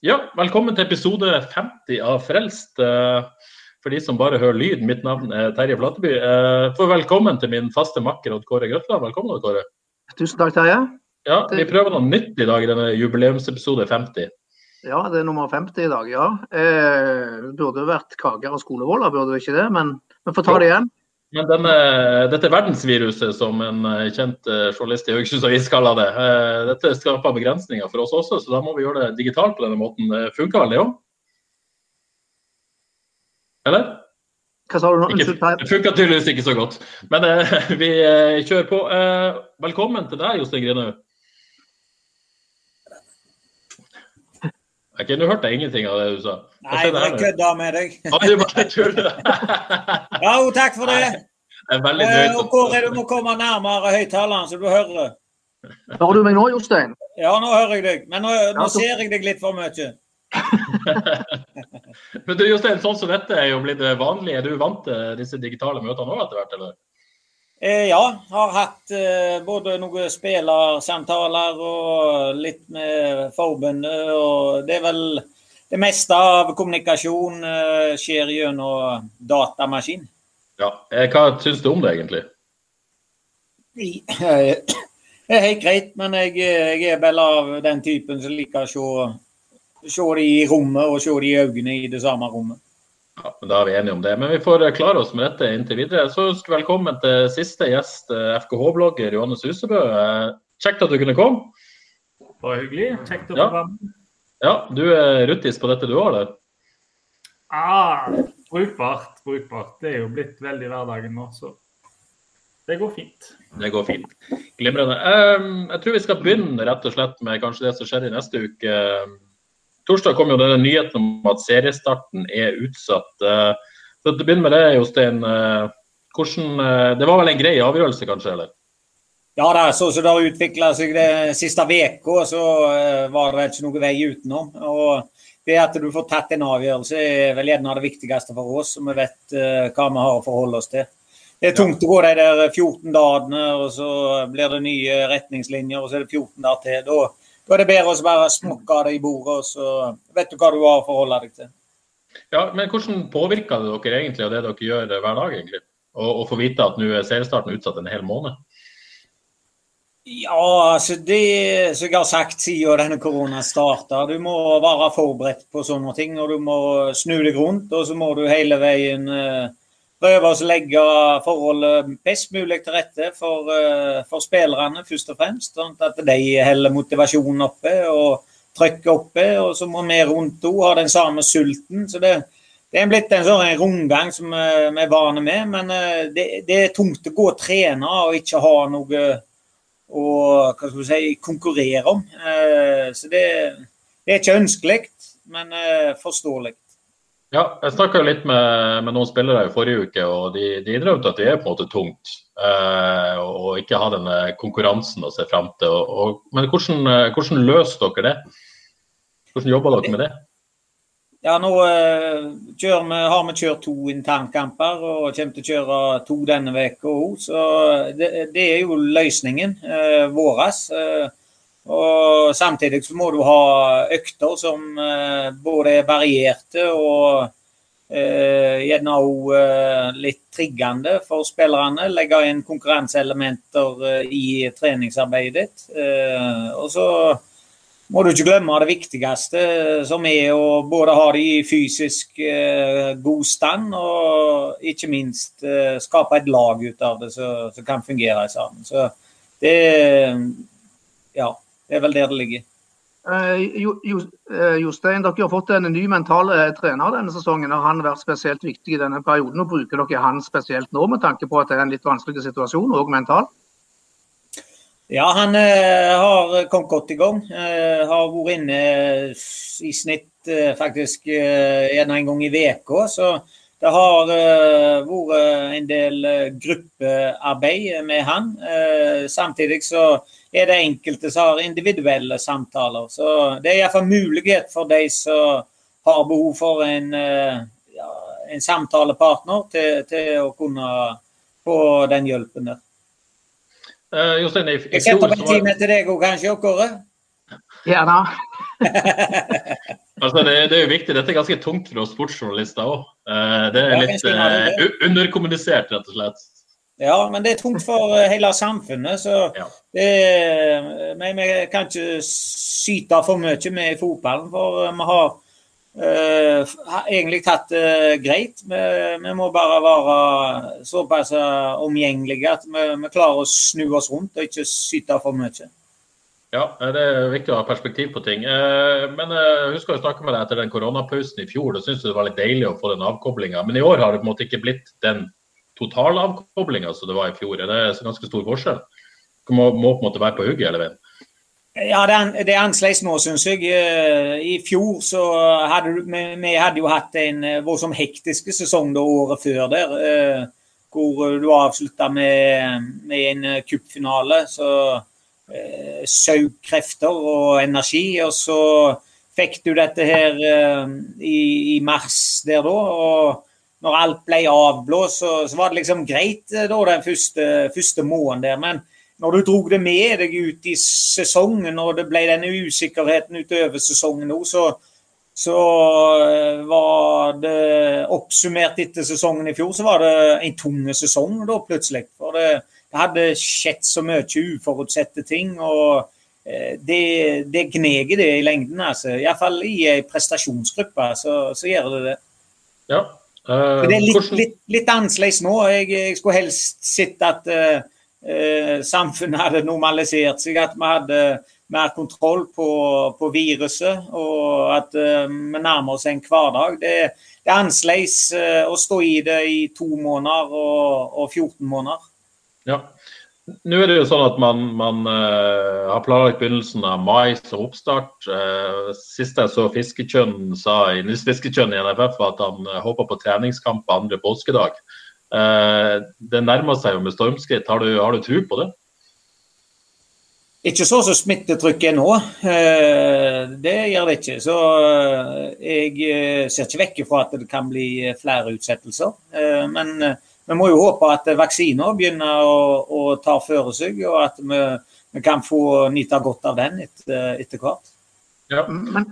Ja, velkommen til episode 50 av Frelst. Eh, For de som bare hører lyd, mitt navn er Terje Flateby. Eh, For velkommen til min faste makker Odd Kåre Grøtland. Velkommen, Odd Kåre. Tusen takk, Terje. Ja, Vi prøver noe nytt i dag i denne jubileumsepisode 50. Ja, det er nummer 50 i dag, ja. Eh, burde vært kaker og skolevoller, burde det ikke det? Men vi får ta det igjen. Men denne, dette verdensviruset, som en eh, kjent eh, journalist i Haugesunds Avis kaller det, eh, dette skaper begrensninger for oss også, så da må vi gjøre det digitalt på denne måten. Det Funker vel det òg? Eller? Hva sa du nå? Unnskyld, det funker tydeligvis ikke så godt. Men eh, vi eh, kjører på. Eh, velkommen til deg, Jostein Grinhaug. Ok, Nå hørte jeg ingenting av det du sa. Nei, jeg nå? kødder med deg. Ja, du bare tuller. Ja, jo, takk for det. Det er veldig Eh, og Og er du må komme nærmere høyttaleren, så du hører. Hører du meg nå, Jostein? Ja, nå hører jeg deg. Men nå, nå Ja, så- ser jeg deg litt for mye. Men du Jostein, sånn som dette er jo blitt vanlig. Er du vant til disse digitale møtene òg etter hvert, eller? Eh, ja, har hatt eh, både noen spillersamtaler og litt med forbundet. Og det er vel det meste av kommunikasjon eh, skjer gjennom datamaskin. Ja. Eh, Hva syns du om det, egentlig? Det er helt greit, men jeg, jeg er vel av den typen som liker å se, se det i rommet og se det i øynene i det samme rommet. Ja, men Da er vi enige om det. Men vi får eh, klare oss med dette inntil videre. Så ønsker vi velkommen til siste gjest, FKH-blogger Johannes Husebø. Kjekt at du kunne komme. Bare hyggelig. Kjekt å få være med. Ja, du er ruttis på dette du har der. Ah, brukbart, brukbart. Det er jo blitt veldig hverdagen nå, så det går fint. Det går fint. Glimrende. Ehm, jeg tror vi skal begynne rett og slett med kanskje det som skjer i neste uke. Torsdag kom jo denne nyheten om at seriestarten er utsatt. Eh, Så til å begynne med det, Jostein. eh, Hvordan, eh, det var vel en grei avgjørelse, kanskje? eller? Ja da, så som det har utvikla seg det siste uka, så eh, var det ikke noe vei utenom. Og det at du får tatt en avgjørelse er vel gjerne det viktigste for oss, så vi vet eh, hva vi har å forholde oss til. Det er tungt å gå de der 14 dagene, og så blir det nye retningslinjer, og så er det 14 dager til. Da, da er det bedre å bare smokke det i bordet, og så vet du hva du har å forholde deg til. Ja, men Hvordan påvirker det dere egentlig og det dere gjør hver dag? egentlig? Å få vite at nå er seriestarten utsatt en hel måned? Ja, altså det som jeg har sagt siden denne korona starta, du må være forberedt på sånne ting. Og du må snu deg rundt, og så må du hele veien eh, prøve å legge forholdet best mulig til rette for, eh, for spillerne, først og fremst. Sånn at de holder motivasjonen oppe og trykket oppe. Og så må vi rundt henne ha den samme sulten. så det det er blitt en sånn rundgang som eh, vi er vane med, men det, det er tungt å gå og trene og ikke ha noe å hva skal vi si, konkurrere om. Eh, Så det, det er ikke ønskelig, men eh, forståelig. Ja, jeg snakka litt med, med noen spillere i forrige uke, og de, de innrømte at det er på en måte tungt eh, ikke ha denne konkurransen å se fram til. Og, og, men hvordan, eh, hvordan løser dere det? Hvordan jobber dere med det? Ja, nå eh, vi, har vi kjørt to internkamper og kommer til å kjøre to denne uka òg. Så det, det er jo løsningen eh, vår. Eh, og samtidig så må du ha økter som eh, både er varierte og eh, gjerne òg eh, litt triggende for spillerne. Legge inn konkurranseelementer i treningsarbeidet ditt. Og så må du ikke glemme det viktigste, som er å både ha det i fysisk eh, god stand, og ikke minst eh, skape et lag ut av det som kan fungere sammen. Så det Ja, det er vel der det ligger. Eh, jo, jo, eh, dere har fått en ny mental eh, trener denne sesongen. Har han vært spesielt viktig i denne perioden? og Bruker dere han spesielt nå, med tanke på at det er en litt vanskelig situasjon, òg mentalt? Ja, han eh, har kommet godt i gang. Eh, har vært inne i snitt eh, faktisk en, en gang i uka. Så det har vært en del gruppearbeid med han. samtidig så er det enkelte som har individuelle samtaler. Så det er iallfall mulighet for de som har behov for en, ja, en samtalepartner til, til å kunne få den hjelpen der. Uh, Jostein, i, i Jeg setter en time til deg òg, kanskje, Kåre? Gjerne. altså, det, det, er jo viktig. Dette er ganske tungt for oss sportsjournalister òg. Uh, eh, det er litt uh, underkommunisert, rett og slett. Ja, men det er tungt for hele samfunnet. Så ja. det, vi, vi kan ikke syte for mye med i fotballen. For vi har Uh, egentlig tatt det greit. Vi, vi, må bare være såpass omgjengelige at vi, vi, klarer å snu oss rundt og ikke syte for mye. Ja, det er viktig å ha perspektiv på ting. Uh, men jeg husker å snakke med deg etter den koronapausen i fjor. Da syntes du det var litt deilig å få den avkoblinga. Men i år har det på en måte ikke blitt den totale avkoblinga som det var i fjor. Er det en ganske stor forskjell? Du må, må på en måte være på hugget hele veien. Ja, det, det er annerledes nå, syns jeg. Eh, I fjor så hadde vi hadde jo hatt en eh, voldsomt hektisk sesong da året før der. Eh, hvor du avslutta med, med, en cupfinale. Så eh, saug krefter og energi. Og så fikk du dette her eh, i, i, mars der da. og når alt ble avblåst, så, så var det liksom greit da den første, første måneden der. Men når du dro det med deg ut i sesongen, og det ble denne usikkerheten utover sesongen nå, så, så eh, var det oppsummert etter sesongen i fjor, så var det en tung sesong da plutselig. For det, det hadde skjedd så mye uforutsette ting. og eh, det, det gneger det i lengden. altså. Iallfall i ei prestasjonsgruppe så, så, gjør det det. Ja. Uh, det er litt, litt, litt annerledes nå. Jeg, jeg, skulle helst sett at uh, eh, samfunnet hadde normalisert seg, at vi hadde mer kontroll på, på viruset, og at eh, vi nærmer oss en hverdag. Det, det er annerledes eh, å stå i det i to måneder og, og 14 måneder. Ja. Nå er det jo sånn at man, man uh, har planlagt begynnelsen av mai som oppstart. Uh, sist jeg så Fiskekjønn sa i Fiskekjønn i NFF at han uh, håper på treningskamp andre påskedag. Eh, det nærmer seg jo med stormskritt. Har du, har du tro på det? Ikke så som smittetrykket er nå. Eh, det gjør det ikke. Så eh, jeg ser ikke vekk fra at det kan bli flere utsettelser. Men vi må jo håpe at vaksiner begynner å, å ta føre seg, og at vi, vi, kan få nyte godt av den etter, etter hvert. Ja. Men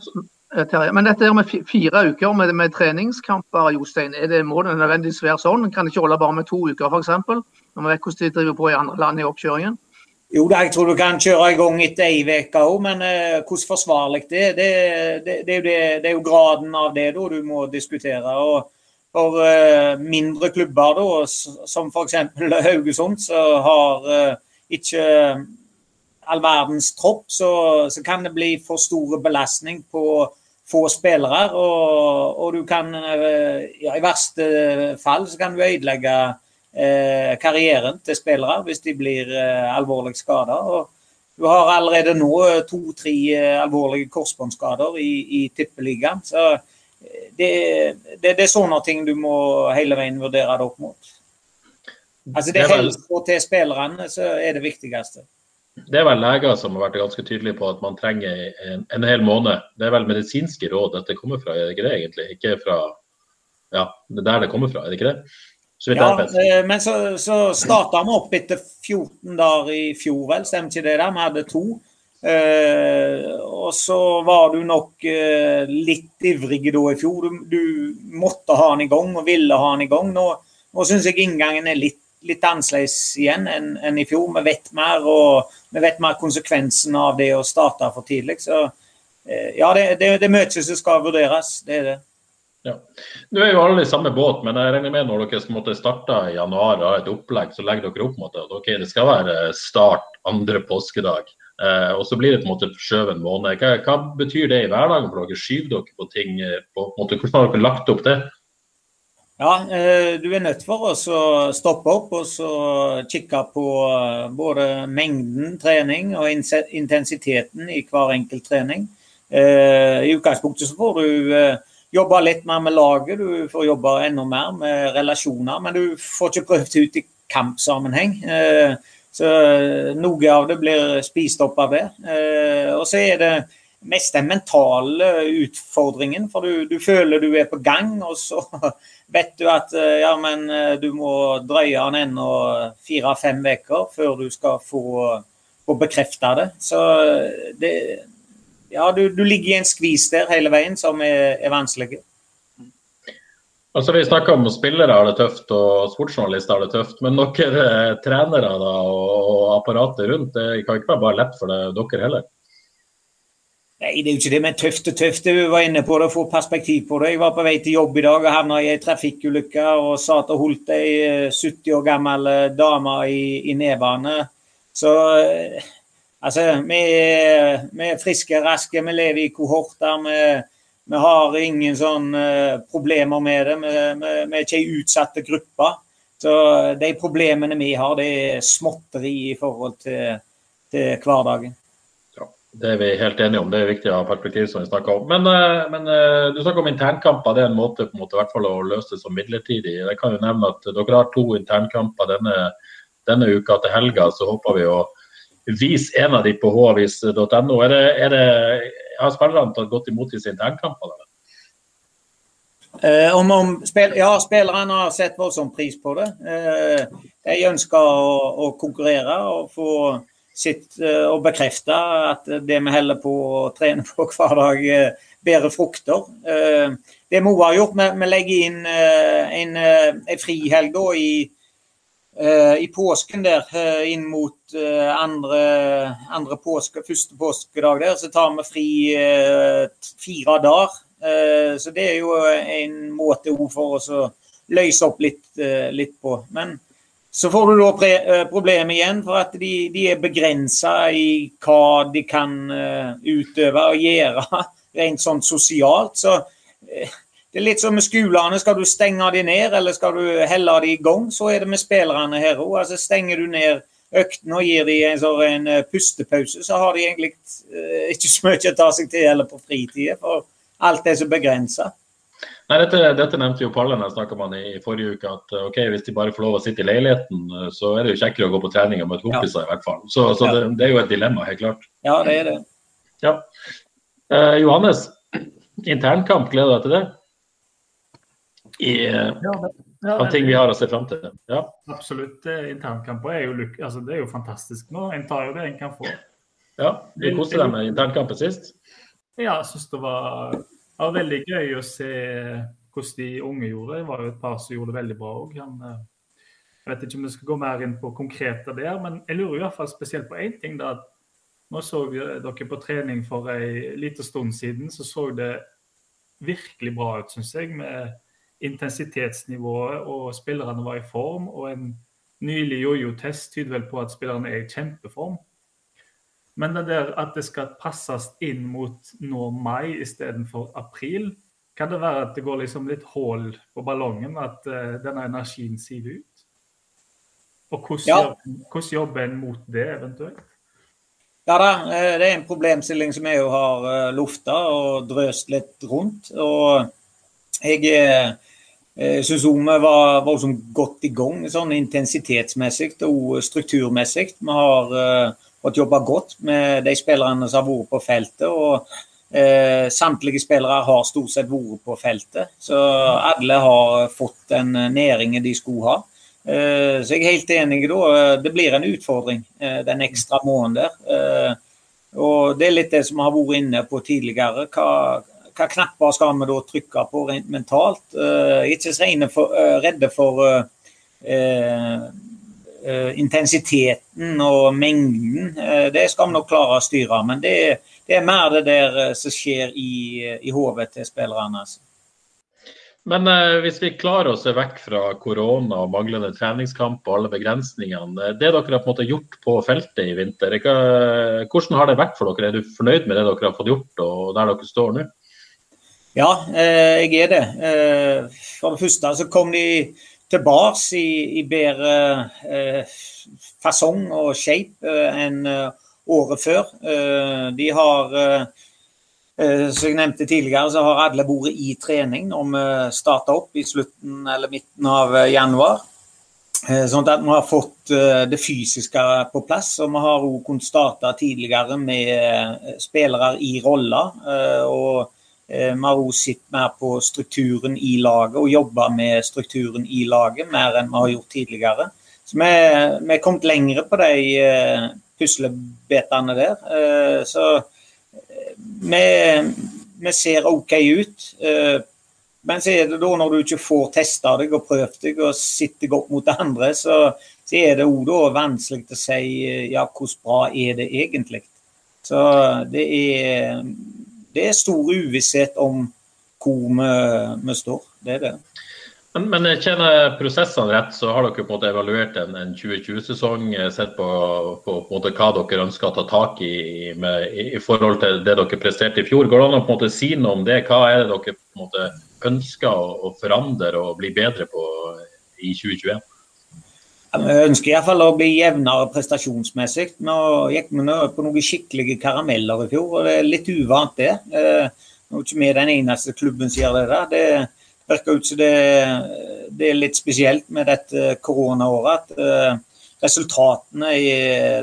Terje. Men dette med fire uker med, med treningskamper, Jostein, det, må det nødvendigvis være sånn? Kan det ikke holde bare med to uker, f.eks.? Når vi vet hvordan de driver på i andre land i oppkjøringen? Jo da, jeg tror du kan kjøre i gang etter ei uke òg, men uh, hvordan forsvarlig det er, det, det, det, det, er jo graden av det da du må diskutere. og For uh, mindre klubber, da, som f.eks. Haugesund, så har uh, ikke all verdens tropp, så, så, kan det bli for store belastning på få spillere. Og, og du kan, eh, ja, i verste fall, så kan du ødelegge eh, karrieren til spillere hvis de blir eh, alvorlig skada. Du har allerede nå eh, to-tre eh, alvorlige korsbåndskader i, i tippeligaen. Så det, det, det, er sånne ting du må hele veien vurdere det opp mot. Altså Det helsa til spillerne så er det viktigste. Det er vel leger som har vært ganske tydelige på at man trenger en, en, hel måned. Det er vel medisinske råd dette kommer fra, er det ikke det egentlig? Ikke fra Ja, det er der det kommer fra, er det ikke det? Ja, eh, men så, så starta vi opp etter 14 dager i fjor, vel. Stemmer ikke det? der? Vi hadde to. Uh, og så var du nok uh, litt ivrig da i fjor. Du, du, måtte ha den i gang og ville ha den i gang. Nå, nå syns jeg inngangen er litt litt annerledes igjen enn, enn, i fjor. Vi vet mer, og vi vet mer konsekvensen av det å starte for tidlig. Så eh, ja, det, det, det er mye som skal vurderes. Det er det. Ja. Nå er jo alle i samme båt, men jeg regner med når dere måtte starte i januar og har et opplegg, så legger dere opp mot at Ok, det skal være start andre påskedag. Eh, og så blir det på en måte forskjøvet en måned. Hva, hva, betyr det i hverdagen for dere? Skyver dere på ting? På, på, en måte, hvordan har dere lagt opp det? Ja, eh, du er nødt for å stoppe opp og så kikke på både mengden trening og intensiteten i hver enkelt trening. I utgangspunktet så får du jobbe litt mer med laget, du får jobbe enda mer med relasjoner. Men du får ikke prøvd ut i kampsammenheng. Så eh, noe av det blir spist opp av det. Eh, og så er det mest den mentale utfordringen, for du, du, føler du er på gang, og så vet du at eh, ja, men du må drøye den ennå fire-fem uker før du skal få, få bekrefta det. Så det, ja, du, du, ligger i en skvis der hele veien som er, er vanskelig. Altså Vi snakker om spillere har det tøft og sportsjournalister har det tøft, men dere eh, trenere da, og apparatet rundt, det kan ikke være bare lett for det, dere heller? Nei, det er jo ikke det, men tøft og tøft. Du var inne på det, få perspektiv på det. Jeg var på vei til jobb i dag og havna i ei trafikkulykke og satt og holdt ei 70 eh, år gammel eh, dame i, i nedbane. Så altså, vi, vi er friske, raske, vi lever i kohorter. Vi, vi har ingen sånne eh, problemer med det. Vi, vi, vi er ikke ei utsatt gruppe. Så de problemene vi har, det er småtteri i forhold til, til hverdagen. Det er vi helt enige om. Det er viktig å ha perspektiv, som vi snakker om. Men, eh, men eh, du snakker om internkamper. Det er en måte, en måte i hvert fall, å løse det som midlertidig. Jeg kan jo nevne at Dere har to internkamper denne, denne uka. Til helga så håper vi å vise en av de på havis.no. Har spillerne tatt godt imot disse internkampene? Eh, om, om spil, ja, spillerne har sett voldsom pris på det. Eh, de ønsker å, å, konkurrere og få sitt eh, og bekrefte at det vi holder på å trene på hver dag, eh, bærer frukter. Eh, det vi har gjort, vi, legger inn en, en frihelg i Eh, i påsken der, inn mot andre, andre påske, første påskedag der, så tar vi fri fire dager. Så det er jo en måte for oss å løse opp litt, litt på. Men så får du da problemet igjen, for at de, de er begrensa i hva de kan utøve og gjøre rent sånn sosialt. Så det er litt som med skolene. Skal du stenge de ned, eller skal du helle de i gang? Så er det med spillerne her òg. Altså, stenger du ned øktene og gir de en, sånn, en eh, pustepause, så har de egentlig ikke så mye å ta seg til heller på fritida. For alt er så begrensa. Nei, dette, dette, nevnte jo Palle snakka man i forrige uke, at eh, ok, hvis de bare får lov å sitte i leiligheten, så er det jo kjekkere å gå på trening med kompiser, ja. i hvert fall. Så, så ja. det, det, er jo et dilemma, helt klart. Ja, det er det. Ja. Eh, Johannes, internkamp, gleder du deg til det? i, ja, ja, av ting vi har å se fram til. Ja. Absolutt. Internkamper er jo, altså, det er jo fantastisk nå. En tar jo det en kan få. Ja, Vi koste deg med internkampen sist. Ja, jeg syns det var, var, veldig gøy å se hvordan de unge gjorde det. Det var jo et par som gjorde det veldig bra òg. Eh, jeg vet ikke om vi skal gå mer inn på konkrete der, men jeg lurer i hvert fall spesielt på én ting. da, Nå så dere på trening for en liten stund siden, så så det virkelig bra ut, syns jeg. med intensitetsnivået og spillerne var i form. Og en nylig jojo-test tyder vel på at spillerne er i kjempeform. Men det der at det skal passes inn mot nå mai istedenfor april, kan det være at det går liksom litt hull på ballongen? At uh, denne energien siver ut? Og hvordan, ja. hvordan jobber en mot det eventuelt? Ja da, eh, det er en problemstilling som jeg jo har eh, lufta og drøst litt rundt. Og jeg jeg syns vi var var godt i gang sånn intensitetsmessig og strukturmessig. Vi har fått jobba godt med de spillerne som har vært på feltet. og Eh, Samtlige spillere har stort sett vært på feltet. Så alle har fått den næringen de skulle ha. Eh, så jeg er helt enig da. Det blir en utfordring den ekstra måneden der. Og det er litt det som vi har vært inne på tidligere. Hva, hva knapper skal vi da trykke på rent mentalt? Uh, ikke så redde for intensiteten og mengden. det skal vi nok klare å styre. Men det, det er mer det der som skjer i, i hodet til spillerne. Altså. Men eh, hvis vi klarer å se vekk fra korona og manglende treningskamp og alle begrensningene, eh, det dere har på en måte gjort på feltet i vinter, ikke, hvordan har det vært for dere? Er du fornøyd med det dere har fått gjort og der dere står nå? Ja, eh, jeg er det. Eh, for det første så kom de tilbake i, i bedre eh, fasong og shape eh, enn året før. de har Eh, som jeg nevnte tidligere, så har alle vært i trening når vi starta opp i slutten eller midten av eh, januar. Eh, sånn at vi har fått det fysiske på plass, og vi har òg kunnet starte tidligere med spillere i roller. Og vi har også sett mer på strukturen i laget og jobba med strukturen i laget mer enn vi har gjort tidligere. Så vi, vi er kommet lengre på de puslebitene der. Så vi, vi ser OK ut. Eh, men så er det da når du ikke får testa deg og prøvd deg og sitter godt mot andre, så, så er det òg vanskelig å si eh, ja, hvordan bra er det egentlig. Så det er, det er stor uvisshet om hvor vi, vi står. Det er det. Men, men kjenner prosessene rett, så har dere på en måte evaluert en, en 2020-sesong. Eh, sett på, på, på hva dere ønsker å ta tak i med, i forhold til det dere presterte i fjor. Går det an å på en måte si noe om det? Hva er det dere på en måte ønsker å, å forandre og bli bedre på i 2021? Vi ønsker iallfall å bli jevnere prestasjonsmessig. Nå gikk vi på noen skikkelige karameller i fjor, og det er litt uvant det. Eh, nå er ikke vi den eneste klubben som gjør det der. Det virker ut som det, det, er litt spesielt med dette koronaåret. at uh, Resultatene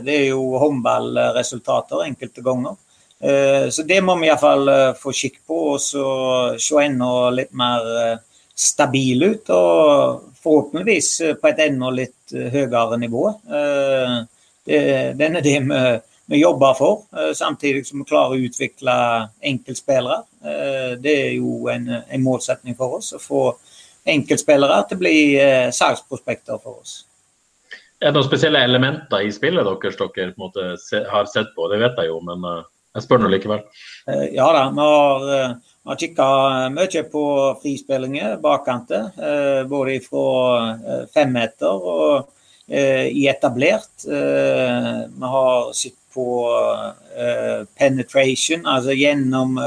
det er jo håndballresultater enkelte ganger. Uh, så det må vi iallfall eh, få skikk på og så se enda litt mer stabil ut. Og forhåpentligvis på et enda litt høyere nivå. Det, den er det vi vi jobber for, eh, samtidig som vi klarer å utvikle enkeltspillere. Eh, det er jo en, en målsetning for oss å få enkeltspillere til å bli eh, salgsprospekter for oss. Er det noen spesielle elementer i spillet deres dere måte, har sett på? Det vet jeg jo, men jeg spør nå likevel. Ja da, vi har, har kikka mye på frispillinger bakkanter. Både fra femmeter og i etablert. Vi har sett på penetration, altså gjennom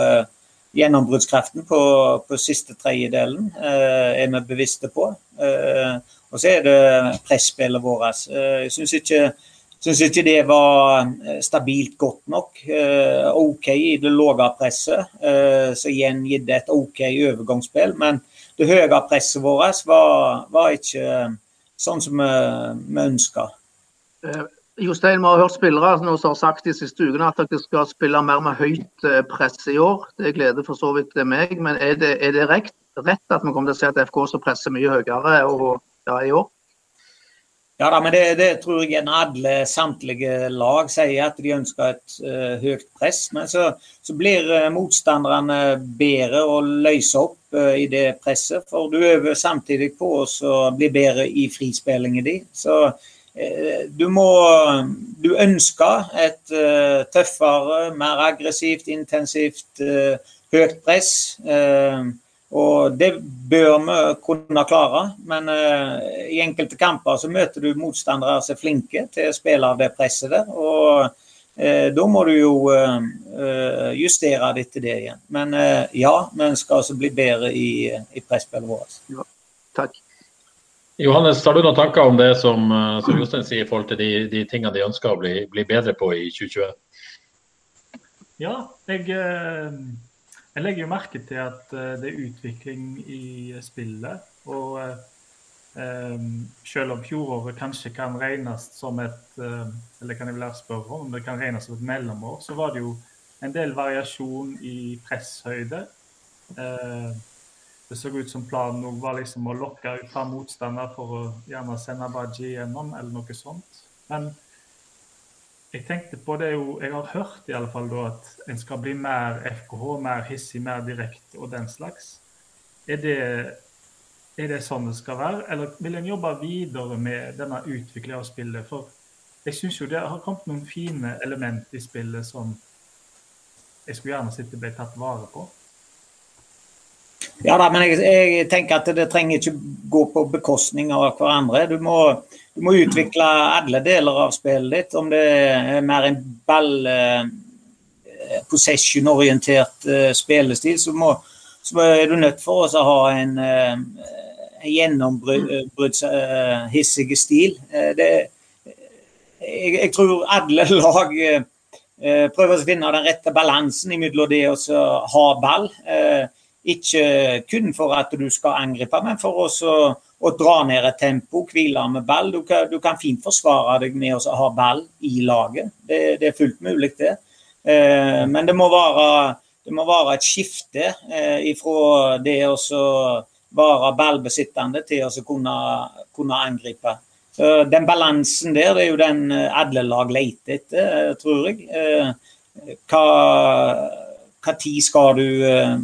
gjennombruddskraften på, på siste tredjedelen er vi bevisste på. og så er det presspillet vårt. jeg syns ikke, synes ikke det var stabilt godt nok. OK i det lave presset, så igjen gitt et OK overgangsspill. Men det høye presset vårt var, var ikke sånn som vi, vi ønska. Jostein, vi har hørt spillere som har sagt de siste ukene at dere skal spille mer med høyt eh, press i år. Det gleder for så vidt meg. Men er det, er det rett, rett, at vi kommer til å se at FK skal presser mye høyere og, ja, i år? Ja, da, men det, det, tror jeg en alle samtlige lag sier, at de ønsker et uh, høyt press. Men så, så blir uh, motstanderne bedre å løse opp uh, i det presset. For du øver samtidig på å bli bedre i frispillingen din. Så du må Du ønsker et tøffere, mer aggressivt, intensivt, høyt press. Uh, og det bør vi kunne klare, men i enkelte kamper så møter du motstandere som er flinke til å spille av det presset der. Og da må du jo justere det etter det igjen. Men ja, vi skal altså bli bedre i, i presspillet vårt. Ja, takk. Johannes, har du noen tanker om det som, eh, som Jostein sier i forhold til de, de, tingene de ønsker å bli, bli bedre på i 2020? Ja, jeg, eh, jeg, legger jo merke til at eh, det er utvikling i spillet. Og selv om fjoråret kanskje kan regnes som et Eller kan jeg vel spørre om det kan regnes som et mellomår, så var det jo en del variasjon i presshøyde. Det så ut som planen var liksom å lokke ut motstander for å gjerne sende Baji gjennom, eller noe sånt. Men jeg tenkte på det jo Jeg har hørt i alle fall da at en skal bli mer FKH, mer hissig, mer direkte og den slags. Er det, er det sånn det skal være, eller vil en jobbe videre med denne utviklingen av spillet? For jeg syns jo det har kommet noen fine element i spillet som jeg skulle gjerne sett det ble tatt vare på. Ja da, men jeg, jeg, tenker at det trenger ikke gå på bekostning av hverandre. Du må, du må utvikle alle deler av spillet ditt. Om det er mer en ball eh, possession-orientert eh, spillestil, så, må, så, er du nødt for å ha en, eh, en gjennombruddshissig stil. Det, jeg, jeg, tror alle lag prøver å finne den rette balansen mellom det å ha ball. Eh, ikke kun for at du skal angripe, men for også å dra ned et tempo, hvile med ball. Du kan, du kan, fint forsvare deg med å ha ball i laget. Det, det er fullt mulig, det. Eh, men det må, være, det må være et skifte eh, fra det å være ballbesittende til å kunne, kunne angripe. Så Den balansen der det er jo den eh, alle lag leter etter, eh, tror jeg. Eh, hva hva tid skal du uh,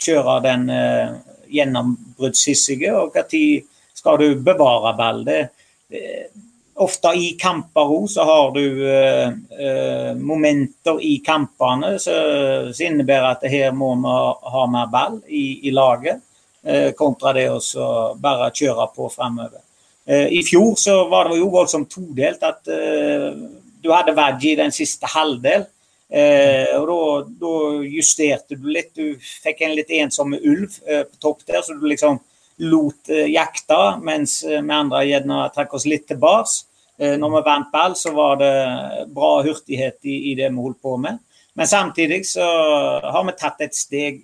kjøre den eh, gjennombruddshissige, og tid skal du bevare ball. Det, det, ofte i kamper òg så har du eh, momenter i kampene som innebærer at her må vi ha mer ball i, i laget, kontra det å bare kjøre på framover. I fjor så var det jo voldsomt todelt at du hadde Vaggi den siste halvdel. Eh, og da, justerte du litt. Du fikk en litt ensom ulv eh, på topp der, så du liksom lot eh, jakta, mens vi andre gjerne trakk oss litt tilbake. når vi vant ball, så var det bra hurtighet i, i, det vi holdt på med. Men samtidig så har vi tatt et steg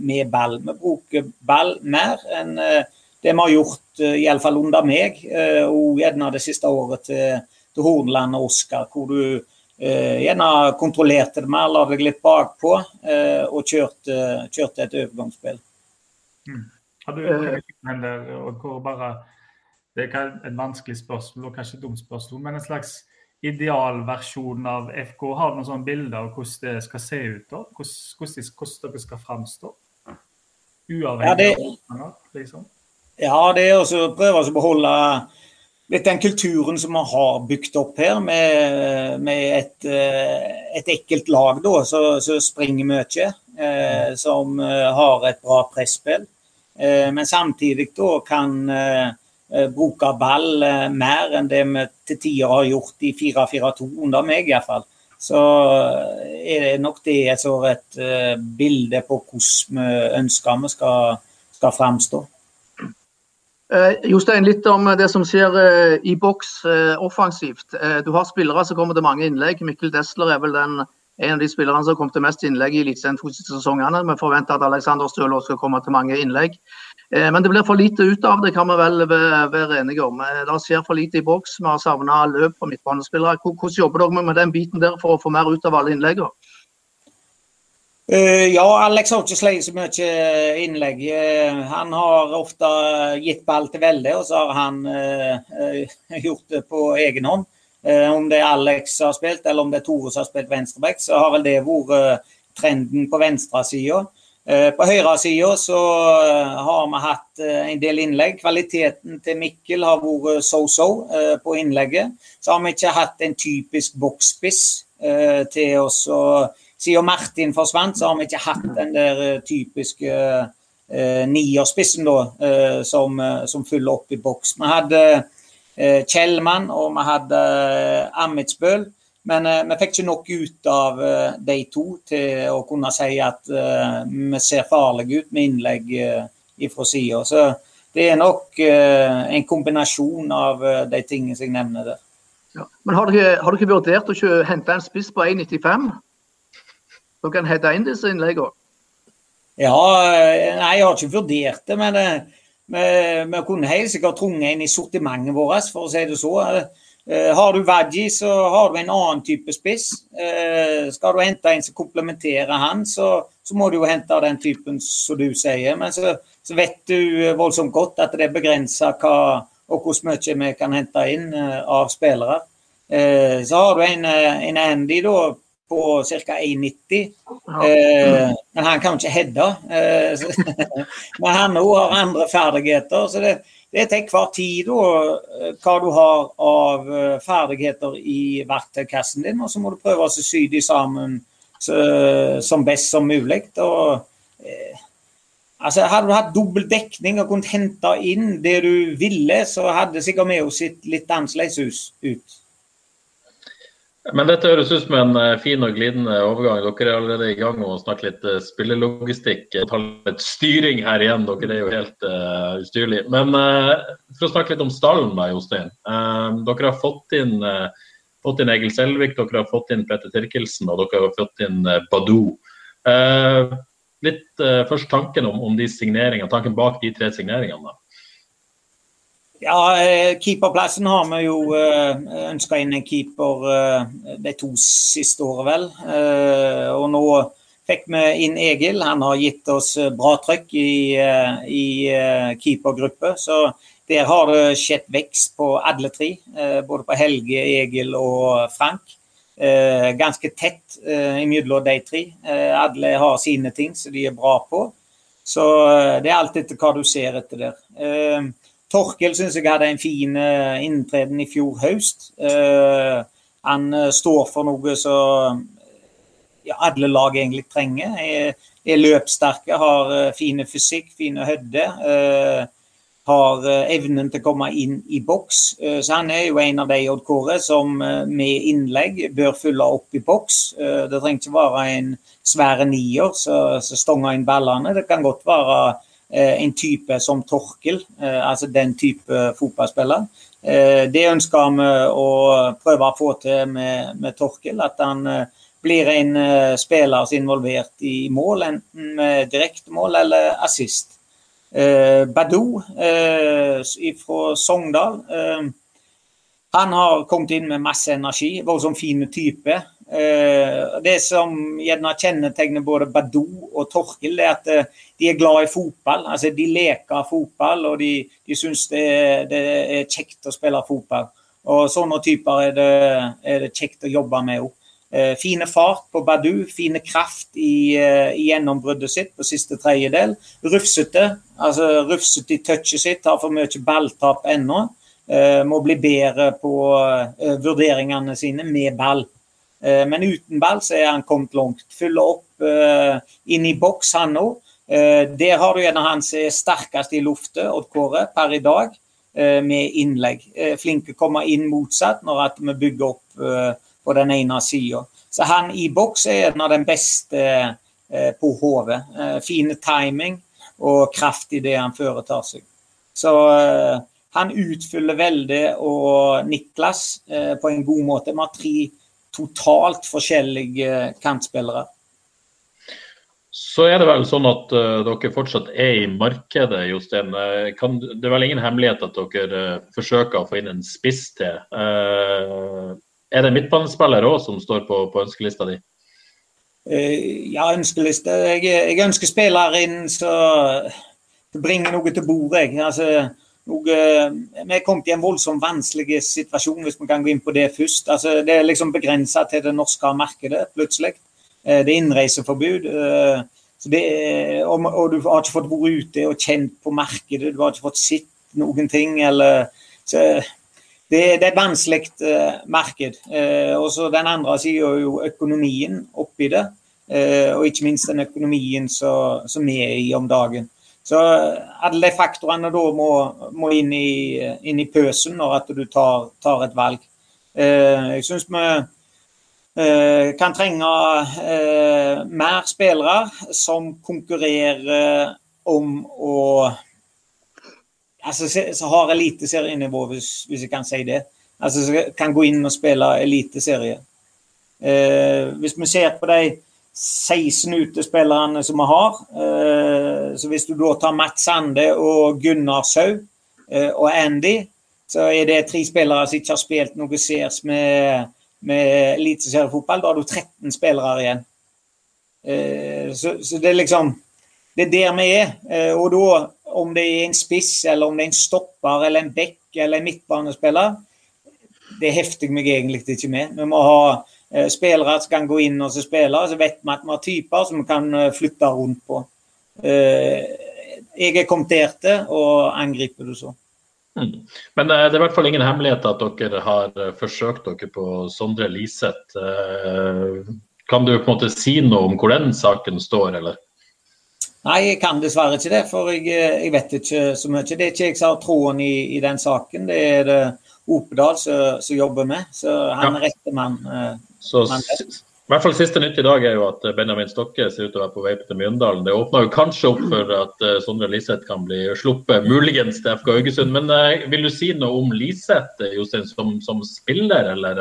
med ball. Vi bruker ball mer enn det vi har gjort, iallfall under meg, og gjerne det siste året til, til Hornland og Oskar, hvor du eh, gjerne kontrollerte det mer, la deg litt bakpå eh, og kjørte, kjørte, et overgangsspill. Mm. Har du en der, hvor bare, Det er et vanskelig spørsmål og kanskje et dumt spørsmål, men en slags idealversjon av FK? Har du noen sånne bilder av hvordan det skal se ut? da? Hvordan, hvordan dere skal framstå? Uavhengig ja, det, av liksom? Ja, det er å prøve å beholde litt den kulturen som vi har bygd opp her, med, med et, eh, et, ekkelt lag da, som springer mye. Eh, som eh, har et bra presspill. Eh, men samtidig da kan eh, eh bruke ball mer enn det vi til tider har gjort i 4-4-2, under meg iallfall. Så er det nok det et, et bilde på hvordan vi ønsker vi skal, skal framstå. Eh, Jostein, litt om det som skjer eh, i boks eh, offensivt. Du har spillere som kommer til mange innlegg. Mikkel Desler er vel den, en av de spillerne som har kommet til mest innlegg i Eliteserien siste sesongene. Vi forventer at Alexander Stølås skal komme til mange innlegg. Men det blir for lite ut av det, kan vi vel være enige om. Det skjer for lite i boks. Vi har savna løp fra midtbanespillere. Hvordan jobber dere med den biten der for å få mer ut av alle innleggene? Uh, ja, Alex har ikke slitt så mye innlegg. Uh, han har ofte gitt ball til veldig, og så har han uh, gjort det på egen hånd. om det er Alex som har spilt, eller om det er Tore som har spilt venstreback, så har vel det vært trenden på venstresida. På høyresida så har vi hatt en del innlegg. Kvaliteten til Mikkel har vært so-so på innlegget. Så har vi ikke hatt en typisk boksspiss til oss å siden Martin forsvant, så har vi ikke hatt den der eh, typiske eh, nierspissen da, eh, som, eh, som fyller opp i boks. Vi hadde eh, Kjellmann og vi hadde eh, Amitsbøl, men eh, vi fikk ikke nok ut av de to til å kunne si at vi ser farlige ut med innlegg uh, fra sida. Så det er nok en kombinasjon av de tingene som jeg nevner der. Ja. Men har dere, har dere vurdert å hente en spiss på 1,95? Som kan hente inn disse innleggene? Ja, eh, nei, jeg har ikke vurdert det, men eh, vi, vi kunne helt sikkert trunget inn i sortimentet vårt, for å si det så. Eh, har du Vaggi, så har du en annen type spiss. Skal du hente en som komplementerer han, så, så, må du jo hente den typen som du sier. Men så, så vet du voldsomt godt at det er begrensa hva og hvor mye vi kan hente inn av spillere. Så har du en, en Andy da, på ca. 1,90. Eh, men han kan ikke heade. Eh, men han òg har andre ferdigheter. Så det, det er til hver tid da, eh, hva du har av eh, ferdigheter i verktøykassen din, og så må du prøve å sy de sammen så, som best som mulig. Og, eh, Altså, Hadde du hatt dobbel dekning og kunnet hente inn det du ville, så hadde sikkert vi jo sett litt annerledes ut. Men dette høres ut som en eh, fin og glidende overgang. Dere er allerede i gang med å snakke litt uh, spillelogistikk. Ta litt styring her igjen, dere er jo helt uh, ustyrlige. Men uh, for å snakke litt om stallen, da, Jostein. dere har fått inn, fått inn, Egil Selvik, dere har fått inn Petter Tirkelsen og dere har fått inn Badou. litt først tanken om, om de signeringene, tanken bak de tre signeringene. da. Ja, eh, Keeperplassen har vi jo eh, ønska inn en keeper eh, de to siste årene, vel. Og nå fikk vi inn Egil. Han har gitt oss bra trøkk i, i keepergruppe. Så der har det skjedd vekst på alle tre. Både på Helge, Egil og Frank. Ganske tett imellom de tre. Alle har sine ting som de er bra på. Så det er alt etter hva du ser etter der. Torkel syns jeg hadde en fin uh, inntreden i fjor høst. Uh, han uh, står for noe som alle lag egentlig trenger. Er, er løpssterke, har fine fysikk, fine høyde. har evnen til å komme inn i boks. så han er jo en av de JK-ere som med innlegg bør fylle opp i boks. det trenger ikke være en svær nier som stonger inn ballene. Det kan godt være Eh, en type som Torkel, eh, altså den type fotballspiller. Eh, det ønsker vi å prøve å få til med, med Torkel. At han blir en spiller som er involvert i mål, enten med direktemål eller assist. Badou fra Sogndal. Han har kommet inn med masse energi, vært sånn fin type. Eh, det som gjerne kjennetegner både Badou og Torkil, er at eh, de er glad i fotball. Altså, de leker fotball, og de, de syns det, det, er kjekt å spille fotball. Og Sånne typer er det, er det kjekt å jobbe med òg. Eh, fine fart på Badou, fine kraft i, i gjennombruddet sitt på siste tredjedel. Rufsete, altså rufsete i touchet sitt, har for mye balltap ennå. Må bli bedre på vurderingene sine med ball. Eh, men uten ball så er han kommet langt. Fyller opp eh, inn i boks, han òg. Eh, der har du en av han som er sterkest i luftet, Odd Kåre, per i dag, med innlegg. Flink kommer inn motsatt når vi bygger opp på den ene sida. Så han i boks er en av den beste på hodet. Fine timing og kraft i det han foretar seg. Så han utfyller veldig og Niklas på en god måte. Vi har tre totalt forskjellige kantspillere. Så er det vel sånn at uh, dere fortsatt er i markedet, Jostein. Eh, kan, det er vel ingen hemmelighet at dere uh, forsøker å få inn en spiss til. Uh, er det midtbanespiller òg som står på, på ønskelista di? ja, ønskeliste. Jeg, jeg ønsker spillere inn som bringer noe til bordet. Altså, og, eh, vi er kommet i en voldsomt vanskelig situasjon, hvis vi kan gå inn på det først. Altså, det er liksom begrensa til det norske markedet, plutselig. Eh, det er innreiseforbud. Eh, det, og, og, du har ikke fått vært ute og kjent på markedet, du har ikke fått sett noen ting. Eller, det, det, er et vanskelig uh, marked. Uh, og så Den andre sida er jo økonomien oppi det. Uh, og ikke minst den økonomien som vi er i om dagen. Så alle de faktorene da må, må inn, i, inn, i, pøsen når at du tar, tar et valg. Eh, jeg syns vi eh, kan trenge eh, mer spillere som konkurrerer om å altså, så har eliteserienivå, hvis, hvis jeg kan si det. Altså kan gå inn og spille eliteserie. Eh, hvis vi ser på de 16 utespillerne som vi har. Eh, så hvis du da tar Mats Sande og Gunnar Sau eh, og Andy, så er det tre spillere som ikke har spilt noe seers med, med eliteseriefotball. Da har du 13 spillere igjen. Eh, så, så, det er liksom Det er der vi er. Og da, om det er en spiss, eller om det er en stopper, eller en bekk eller en midtbanespiller, det hefter meg egentlig ikke med. Vi må ha spillere som kan gå inn og spille. Så vet vi at vi har typer som vi kan eh, flytte rundt på. Eh, jeg er kommenterte og angriper du så. Mm. Men det er i hvert fall ingen hemmelighet at dere har forsøkt dere på Sondre Liseth. Kan du på en måte si noe om hvor den saken står, eller? Nei, jeg kan dessverre ikke det, for jeg, jeg vet ikke så mye. Det er ikke jeg som har troen i, i, den saken, det er det Opedal som jobber med. Så han er rette mann. Så i hvert fall Siste nytt i dag er jo at Benjamin Stokke ser ut til å være på vei til Mjøndalen. Det åpner jo kanskje opp for at uh, Sondre Liseth kan bli sluppet, muligens til FK Haugesund. Men uh, vil du si noe om Liseth Jostein, som, som, spiller, eller?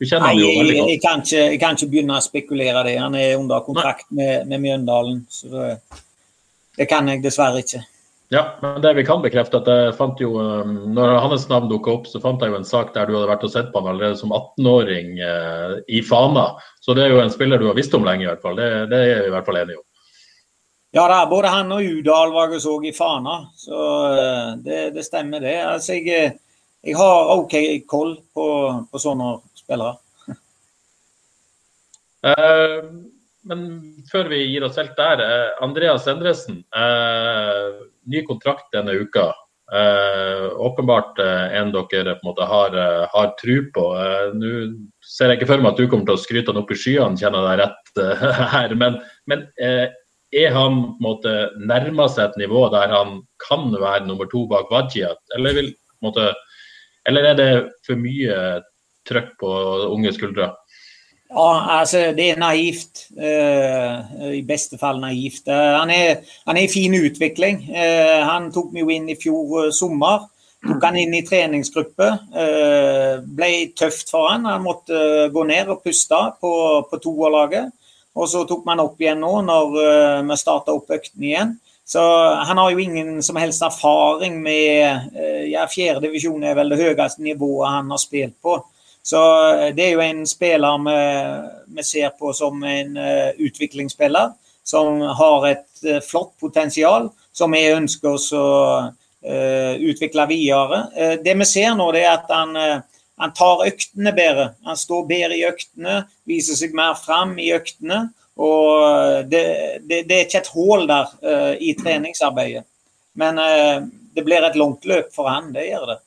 Du kjenner Nei, jo veldig godt. Jeg, kan ikke, jeg, kan ikke, begynne å spekulere det. Han er under kontrakt med, med, Mjøndalen. så det, det kan jeg dessverre ikke. Ja, men det vi kan bekrefte, at jeg fant jo, um, når hans navn dukka opp, så fant jeg jo en sak der du hadde vært og sett på han allerede som 18-åring eh, i Fana. Så det er jo en spiller du har visst om lenge, i hvert fall. Det, det er vi i hvert fall enige om. Ja da, både han og Udal var jeg så i Fana, så eh, det, det stemmer det. Altså, jeg, jeg, har OK koll på, på sånne spillere. uh, men før vi gir oss helt der, eh, Andreas Endresen. Eh, ny kontrakt denne uka. Eh, åpenbart eh, en dere på en måte har, eh, har tru på. Eh, nå ser jeg ikke for meg at du kommer til å skryte han opp i skyene, kjenner jeg deg rett her. Men, men er han på en måte nærma seg et nivå der han kan være nummer to bak Wajia? Eller, eller er det for mye trøkk på unge skuldre? Ja, altså det er naivt. Uh, I beste fall naivt. Uh, han, er, han, er, i fin utvikling. Uh, han tok meg jo inn i fjor sommer. Tok han inn i treningsgruppe. ble tøft for han. Han måtte gå ned og puste på, på toerlaget. Og så tok man opp igjen nå når vi starta opp økten igjen. Så han har jo ingen som helst erfaring med ja, Fjerdedivisjon er vel det høyeste nivået han har spilt på. Så eh, det er jo en spiller vi, vi ser på som en uh, utviklingsspiller. Som har et uh, flott potensial, som vi ønsker oss å uh, utvikle videre. det vi ser nå, er at han, han tar øktene bedre. Han står bedre i øktene, viser seg mer fram i øktene. Og det, det, det er ikke et hull der i treningsarbeidet. Men det blir et langt løp for han, det gjør det.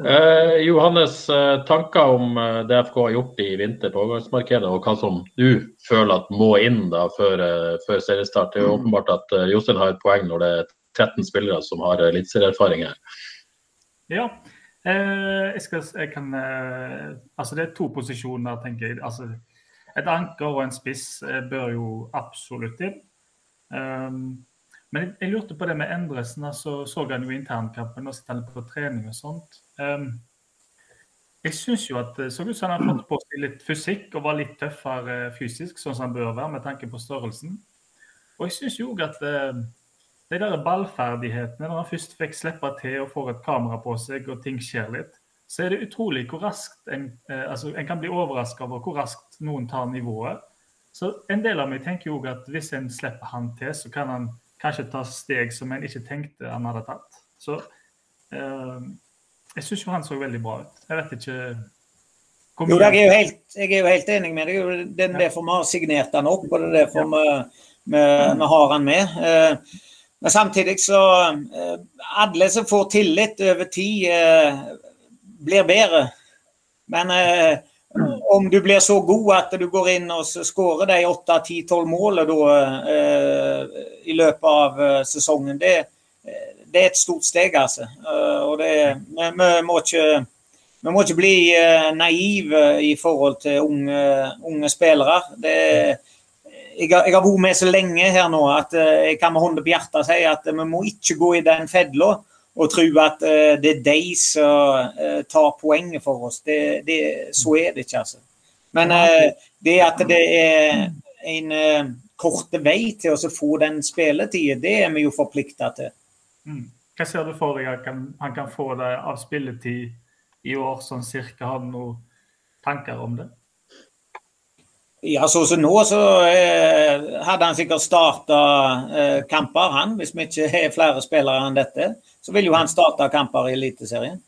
Eh, Johannes, eh, tanker om eh, det FK har gjort i vinter på overgangsmarkedet, og hva som du føler at må inn da før, eh, før seriestart? Det er jo mm. åpenbart at Jostein har et poeng når det er 13 spillere som har eliteserieerfaring her. Ja, eh, jeg, skal, jeg kan eh, Altså det er to posisjoner, tenker jeg. Altså, et anker og en spiss bør jo absolutt inn. Um, men jeg lurte på det med Endresen. altså Så han jo internkampen og sitter på trening og sånt. Um, jeg syns jo at det så ut som han har fått på seg litt fysikk og var litt tøffere fysisk, sånn som han bør være med tanke på størrelsen. Og jeg syns jo at uh, de der ballferdighetene, når han først fikk slippe til og får et kamera på seg og ting skjer litt, så er det utrolig hvor raskt en, altså en kan bli overraska over hvor raskt noen tar nivået. Så en del av meg tenker jo at hvis en slipper han til, så kan han kanskje ta steg som en ikke tenkte han hadde tatt. Så uh, jeg syns jo han så veldig bra ut. Jeg vet ikke jo, jeg er, jo helt, jeg er jo helt enig med deg. Det er derfor vi har signert han opp, og det er derfor vi, vi, vi har han med. Eh, men samtidig så eh, Alle som får tillit over tid, eh, blir bedre. Men om du blir så god at du går inn og skårer de 8-10-12 målene i løpet av sesongen, det, det er et stort steg, altså. Eh, og det, vi, vi, må ikke, vi må ikke bli eh, naive i forhold til unge, unge spillere. Det, jeg, har, jeg har vært med så lenge her nå at eh, jeg kan med hånda på hjertet si at vi må ikke gå i den fella og tro at det er de som tar poenget for oss. Det, det, så er det ikke, altså. Men det at det er en kort vei til å få den spilletida, det er vi jo forplikta til. Mm. Hva ser du for deg at han, han kan få det av spilletid i år, sånn cirka? Har du noen tanker om det? Ja, sånn som nå, så eh, hadde han sikkert starta eh, kamper, han. Hvis vi ikke har flere spillere enn dette, så vil jo han starte kamper i Eliteserien.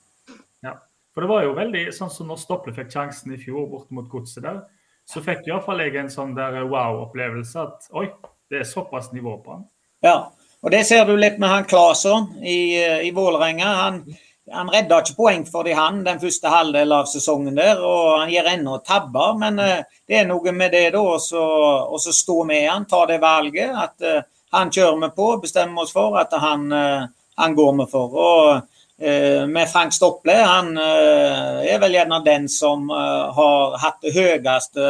Ja, for det var jo veldig sånn som når Stopple fikk sjansen i fjor bort mot Godset der, så fikk iallfall jeg en sånn der wow-opplevelse at oi, det er såpass nivå på han. Ja, og Det ser du litt med han Claesson i, i Vålerenga. Han, han redda ikke poeng for de han den første halvdelen av sesongen der, og han gir ennå tabber. Men uh, det er noe med det da å stå med han, ta det valget. At uh, han kjører vi på, bestemmer oss for at han, han går vi for. Og med Frank Stopple, han er vel gjerne den som har hatt det høyeste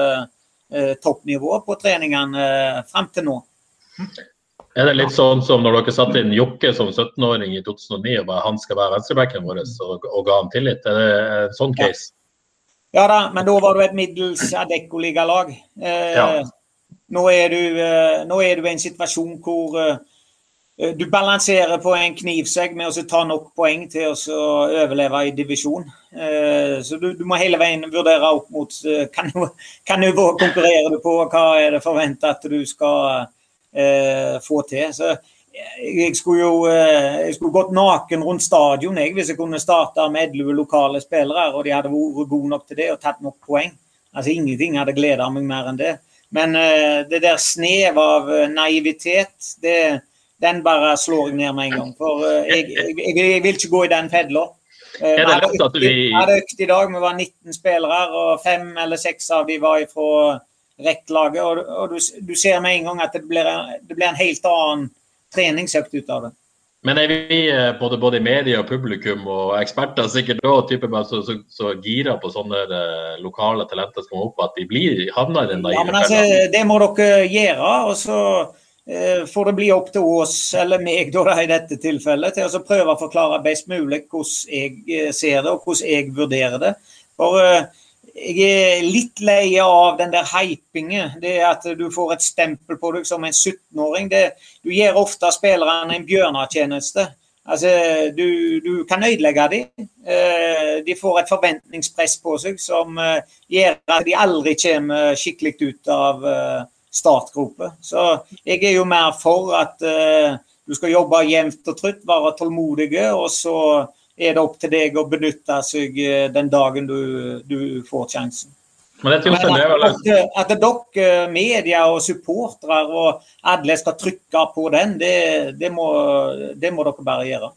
toppnivået på treningene frem til nå. Er det litt sånn som når dere satte inn Jokke som 17-åring i 2009 og bare han skal være venstrebacken vår, og, og, ga han tillit? Er det en sånn case? Ja da, men da var du et middels Adecco-ligalag. Eh, ja. nå, er du, eh, nå er du i en situasjon hvor eh, du balanserer på en knivsegg med å ta nok poeng til å overleve i divisjon. Eh, så du, du, må hele veien vurdere opp mot kan Hva nivå konkurrerer du på, hva er det forventa at du skal eh, få til. Så jeg skulle jo eh, jeg skulle gått naken rundt stadion jeg, hvis jeg kunne starta med 11 lokale spillere, og de hadde vært gode nok til det og tatt nok poeng. Altså Ingenting hadde gleda meg mer enn det. Men uh, det der snev av naivitet, det, den bare slår jeg ned med en gang. For jeg, jeg, jeg, vil ikke gå i den fedla. vi hadde økt i dag, vi var 19 spillere, og fem eller seks av de var fra rekkelaget. Og, og du, du, ser med en gang at det blir, det blir en helt annen treningsøkt ut av det. Men er vi både både, både media, publikum og eksperter sikkert òg så, så, så, gira på sånne eh, lokale talenter som kommer opp, at de blir, havner i den ja, men altså, Det må dere gjøre. og så eh, får det bli opp til oss, eller meg da, i dette tilfellet, til å prøve å forklare best mulig hvordan jeg eh, ser det og hvordan jeg vurderer det. For eh, jeg er litt lei av den der hypingen. Det at du får et stempel på deg som en 17-åring. Du gir ofte spillerne en bjørnetjeneste. Altså, du, du, kan ødelegge dem. Eh, de får et forventningspress på seg som eh, gjør at de aldri kommer skikkelig ut av eh, startgropa. Så jeg er jo mer for at du skal jobbe jevnt og trutt, være tålmodige, og så er det opp til deg å benytte seg eh, den dagen du, du får sjansen. Men, Men at, at, dere, media og supportere og alle skal trykke på den, det, det, må, det må, dere bare gjøre.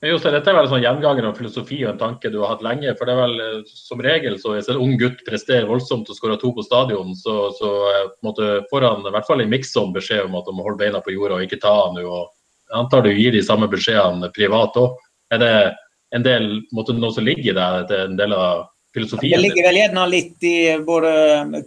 Men Jose, dette er vel en sånn gjenganger av filosofi og en tanke du har hatt lenge. for det er vel eh, Som regel så hvis en ung gutt presterer voldsomt og skårer to på stadion, så, så måtte, får han i hvert fall i miksom beskjed om at de må holde beina på jorda og ikke ta han nå. Jeg antar du gir de samme beskjedene privat òg. Er det en del måte, noe som ligger der, det er en del av filosofien? Det ligger vel gjerne litt i både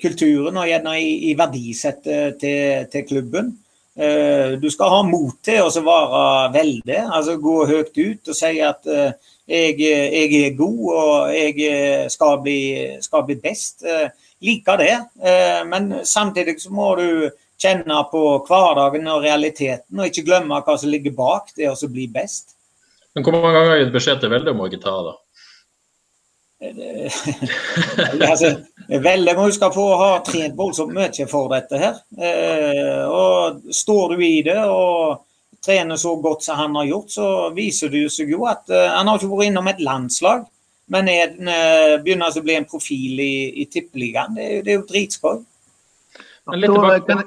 kulturen og gjerne i, i verdisettet til, til, klubben. Uh, du skal ha mot til å være veldig, altså gå høyt ut og si at uh, jeg, jeg, er god og jeg skal bli, skal bli best. Liker det, men samtidig så må du kjenne på hverdagen og realiteten, og ikke glemme hva som ligger bak det å bli best. Men hvor mange ganger har du gitt beskjed til Velde om å ikke ta det? altså, Velle må huske på å ha trent voldsomt mye for dette her. Eh, og Står du i det og trener så godt som han har gjort, så viser det seg jo at eh, han har ikke vært innom et landslag, men er, eh, begynner å bli en profil i, i tippeligaen. Det, det, er jo dritskøy. Litt tilbake.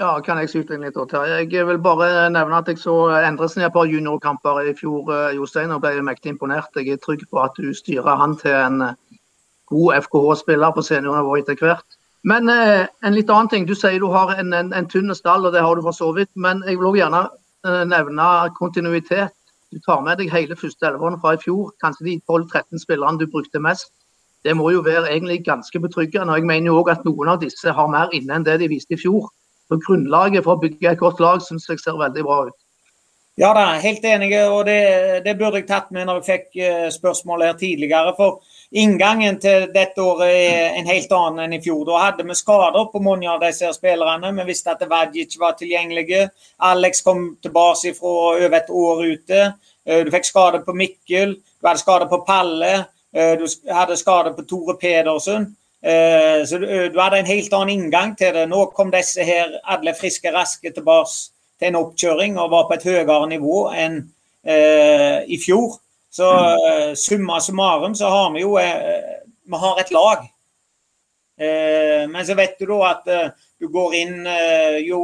Ja, kan jeg skyte inn litt her. Jeg vil bare nevne at jeg så Endresen i et par juniorkamper i fjor, eh, Jostein, og ble mektig imponert. Jeg er trygg på at du styrer han til en eh, god FKH-spiller på seniornivå etter hvert. Men eh, en litt annen ting. Du sier du har en, en, en tynn stall, og det har du for så vidt. Men jeg vil også gjerne eh, nevne kontinuitet. Du tar med deg hele første elveren fra i fjor. Kanskje de 12-13 spillerne du brukte mest. Det må jo være egentlig ganske betryggende. og Jeg mener jo òg at noen av disse har mer inne enn det de viste i fjor. Så Grunnlaget for å bygge et godt lag syns jeg ser veldig bra ut. Ja da, helt enig. og det, det, burde jeg tatt med når jeg fikk eh, spørsmål her tidligere. For inngangen til dette året er en helt annen enn i fjor. Da hadde vi skader på mange av disse spillerne. Vi visste at Vajic var tilgjengelige. Alex kom tilbake fra over et år ute. Eh, du fikk skade på Mikkel, du hadde skade på Palle, eh, du hadde skade på Tore Pedersen. Eh, så du, hadde en helt annen inngang til det. Nå kom disse her alle friske, raske tilbake til en oppkjøring og var på et høyere nivå enn eh, i fjor. Så eh, summa summarum så har vi jo eh, vi har et lag. Eh, men så vet du da at eh, du går inn jo,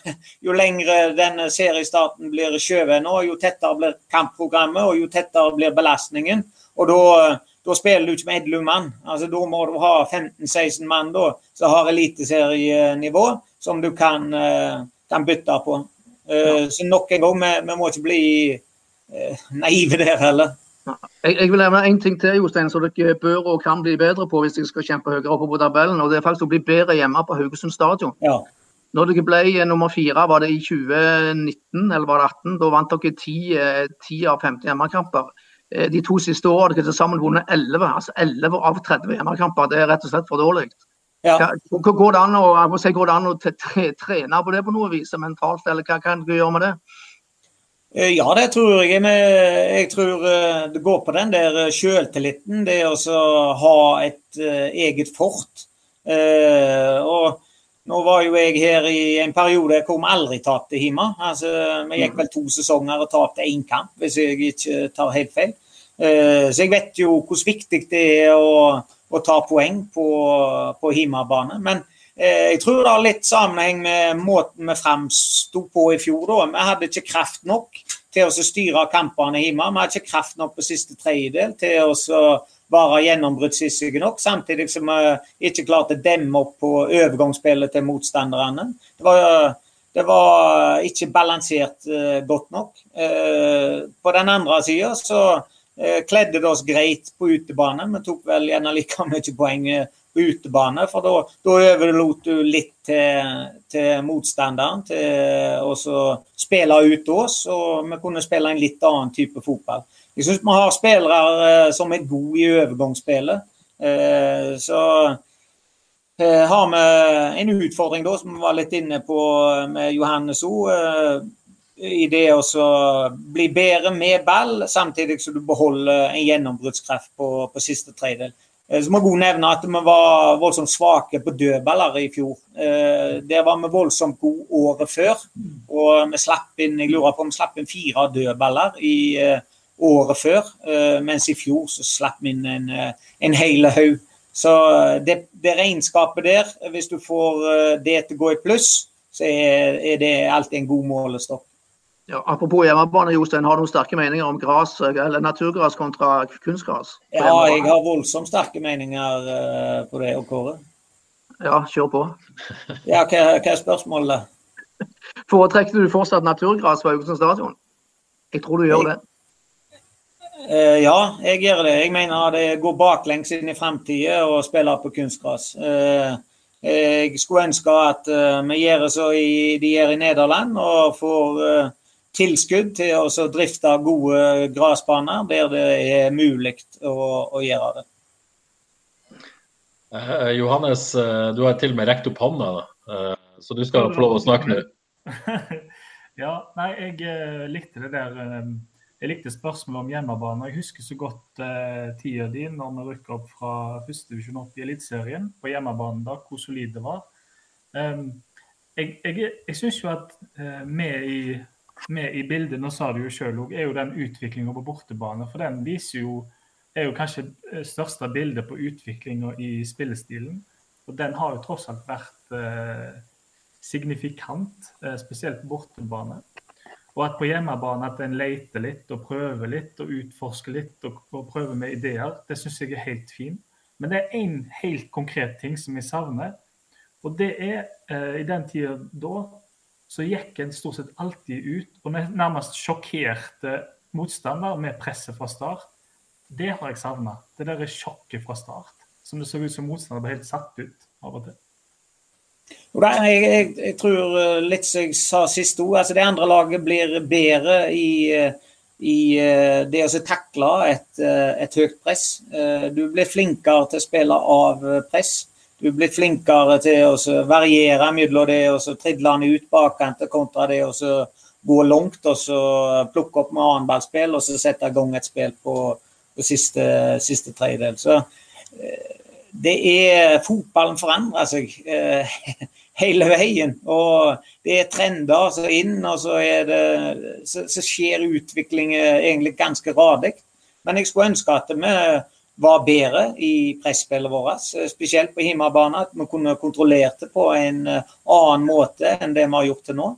jo lengre denne seriestarten blir skjøvet nå, jo tettere blir kampprogrammet og jo tettere blir belastningen. Og da da spiller du ikke med 11 mann. Altså, da må du ha 15-16 mann da, som har eliteserienivå, som du kan uh, kan bytte på. Så nok en gang, vi, vi må ikke bli naive der heller. Jeg, jeg vil nevne en ting til Jostein, som dere bør og kan bli bedre på hvis dere skal kjempe høyere oppe på tabellen. og Det er faktisk å bli bedre hjemme på Haugesund stadion. Ja. Når dere ble nummer fire, var det i 2019 eller var det 18? Da vant dere 10, 10 av 15 hjemmekamper. De to siste årene har dere til sammen vunnet 11, altså 11 av 30 hjemmekamper. Det er rett og slett for dårlig. Ja. Går, det an å, si, går det an å trene på det på noe vis mentalt, eller hva kan du gjøre med det? Eh, ja, det tror jeg. Jeg tror eh, det går på den der eh, selvtilliten. Det å ha et eget fort. Og nå var jo jeg her i en periode hvor vi aldri tapte hjemme. Altså, vi gikk vel to sesonger og tapte én kamp, hvis jeg ikke tar helt feil. Så jeg vet jo hvor viktig det er å, å ta poeng på, på hjemmebane. Men Eh, jeg tror det har litt sammenheng med måten vi framsto på i fjor. Da. Vi hadde ikke kraft nok til å styre kampene hjemme. Vi hadde ikke kraft nok på siste tredjedel til å være gjennombruddshissige nok. Samtidig som vi ikke klarte å demme opp på overgangsspillet til motstanderne. Det var, det var ikke balansert uh, godt nok. Uh, på den andre sida så kledde det oss greit på utebane. Vi tok vel gjerne like mye poeng på utebane. For da, da overlot du litt til, til motstanderen til å spille ut oss, og vi kunne spille en litt annen type fotball. Jeg syns vi har spillere eh, som er gode i overgangsspillet. Eh, så eh, har vi en utfordring da, som vi var litt inne på med Johannes òg. I det å bli bedre med ball, samtidig som du beholder en gjennombruddskraft på, på siste tredjedel. Så må jeg nevne at vi var voldsomt svake på dødballer i fjor. Der var vi voldsomt gode året før. Og vi slapp inn jeg lurer på om vi slapp inn fire dødballer i eh, året før. Mens i fjor så slapp vi inn en, en hel haug. Så det, det, regnskapet der, hvis du får det til å gå i pluss, så er, er det alltid en god målestokk. Ja, apropos hjemmebane, Jostein, har du noen sterke meninger om gras, eller naturgras kontra kunstgras? Ja, jeg har voldsomt sterke meninger på det, og Kåre. Ja, kjør på. ja, hva, hva er spørsmålet? Foretrekker du fortsatt naturgras på Haugesund stadion? Jeg tror du gjør det. Uh, ja, jeg gjør det. Jeg mener det går baklengs inn i framtida å spille på kunstgras. Uh, jeg skulle ønske at vi gjør det som de gjør i Nederland, og får tilskudd til å drifte gode gressbaner der det er mulig å, å gjøre det. Eh, Johannes, eh, du har til og med rekt opp hånda, eh, så du skal få lov å snakke nå. ja, nei, jeg eh, likte det der eh, Jeg likte spørsmålet om hjemmebane. Jeg husker så godt eh, tida di når vi rykka opp fra førstedivisjon opp i Eliteserien på hjemmebane da, hvor solid det var. Um, jeg jeg, jeg syns jo at i med i bildet, nå sa du jo sjøl òg, er jo den utviklinga på bortebane. For den viser jo er jo kanskje det største bildet på utviklinga i spillestilen. Og den har jo tross alt vært eh, signifikant, eh, spesielt på bortebane. Og at på hjemmebane at en leter litt og prøver litt og utforsker litt og, og prøver med ideer, det syns jeg er helt fint. Men det er én helt konkret ting som jeg savner. Og det er eh, i den tida da så gikk en stort sett alltid ut og nærmest sjokkerte motstander med presset fra start. Det har jeg savna. Det der sjokket fra start. Som det så ut som motstander ble helt satt ut av og til. Jeg, jeg, jeg, tror eh, litt som jeg sa sist òg, altså det andre laget blir bedre i, eh, i eh, det å takle et, et høyt press. Du blir flinkere til å spille av press du blir flinkere til å variere mellom det og så tridle den ut bakkant kontra det å gå langt og så plukke opp med annenballspill og så sette i gang et spill på, på siste, siste tredjedel. Så det er Fotballen forandrer seg eh, hele veien. Og det er trender som er inn, og så, det, så, så skjer utviklingen egentlig ganske radig. Men jeg skulle ønske at vi var bedre i presspillet vårt, spesielt på hjemmebane. At vi kunne kontrollert det på en eh, annen måte enn det vi har gjort til nå.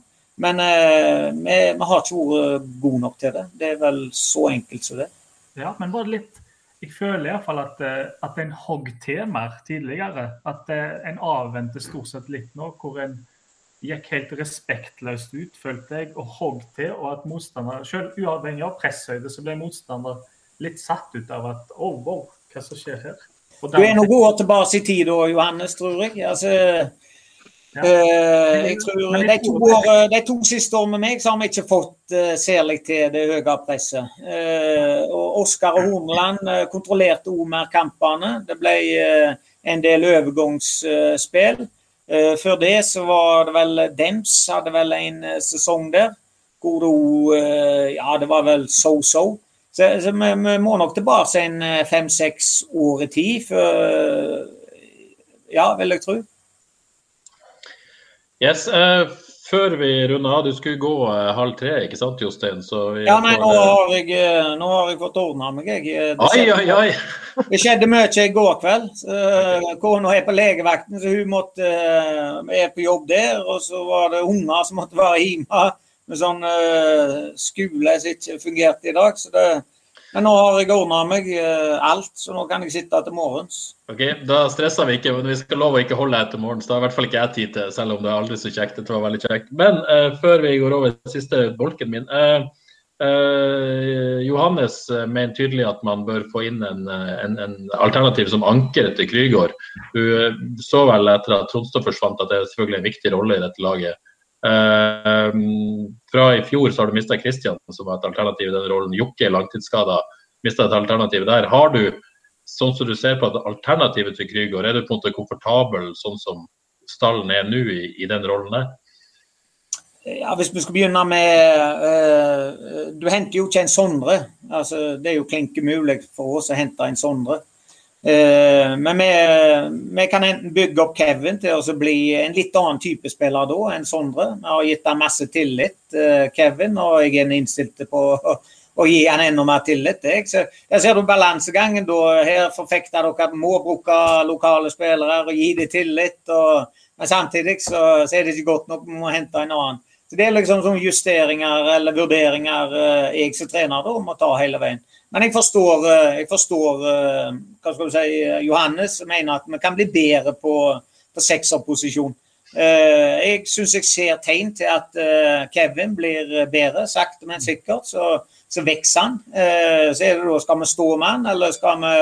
Men eh, vi, vi, har ikke vært gode nok til det. Det er vel så enkelt som det. Ja, men bare litt Jeg føler iallfall at, eh, at en hogg til mer tidligere. At en avventer stort sett litt nå, hvor en gikk helt respektløst ut, følte jeg, og hogg til. Og at motstander, selv uavhengig av presshøyde, så ble motstander litt satt ut av at oh, wow, hva som skjer her? Du er noen år tilbake i tid da, Johannes, tror jeg. Altså, ja. uh, jeg tror de to, år, de to, siste årene med meg så har vi ikke fått uh, særlig til det høye presset. Og Oskar og Horneland kontrollerte òg mer kampene. Det ble en del overgangsspill. før det så var det vel Dems hadde vel en sesong der hvor det Ja, det var vel so-so. Så, så vi, vi, må nok tilbake en eh, fem-seks år i tid før Ja, vil jeg tro. Yes, uh, før vi runder av, du skulle gå uh, halv tre, ikke sant Jostein? ja, nei, nå har, jeg, nå har jeg fått ordna meg, jeg. Det skjedde, ai, ai, ai. det skjedde mye i går kveld. Uh, Kona er på legevakten, så hun måtte, er på jobb der. Og så var det unger som måtte være hjemme med sånn skole som ikke fungerte i dag. så det men nå har jeg ordna meg uh, alt, så nå kan jeg sitte til morgens. Ok, Da stresser vi ikke, men vi skal love å ikke holde etter morgens. Da har i hvert fall ikke jeg tid til, selv om det er aldri så kjekt. Det var veldig kjekt. Men uh, før vi går over til siste bolken min. Johannes mener tydelig at man bør få inn en, en, en alternativ som anker til Krygård. Du så vel etter at Tronstad forsvant at det er selvfølgelig en viktig rolle i dette laget. Uh, fra i fjor så har du mista Kristian, som var et alternativ i den rollen. Jokke er langtidsskada, mista et alternativ der. Har du, sånn som du ser på at alternativet til Krygård, er du på en måte komfortabel sånn som stallen er nå i, i, den rollen der? Ja, Hvis vi skal begynne med øh, Du henter jo ikke en Sondre. Altså, det er jo klinke mulig for oss å hente en Sondre. Eh, men vi, vi, kan enten bygge opp Kevin til å bli en litt annen type spiller da enn Sondre. Vi har gitt ham masse tillit, eh, Kevin, og jeg er innstilt på å gi han enda mer tillit. Jeg. Så der ser du balansegangen. da. Her forfekter dere at må bruke lokale spillere og gi dem tillit. Og, men samtidig så, så, er det ikke godt nok, vi må hente en annen. Så Det er liksom sånne justeringer eller vurderinger eh, jeg som trener da, må ta hele veien. Men jeg forstår, eh, jeg forstår eh, hva skal du si, Johannes mener at vi kan bli bedre på, på sekserposisjon. Eh, jeg syns jeg ser tegn til at Kevin blir bedre, sakte, men sikkert. Så, så vokser han. Så er det da, skal vi stå med han, eller skal vi,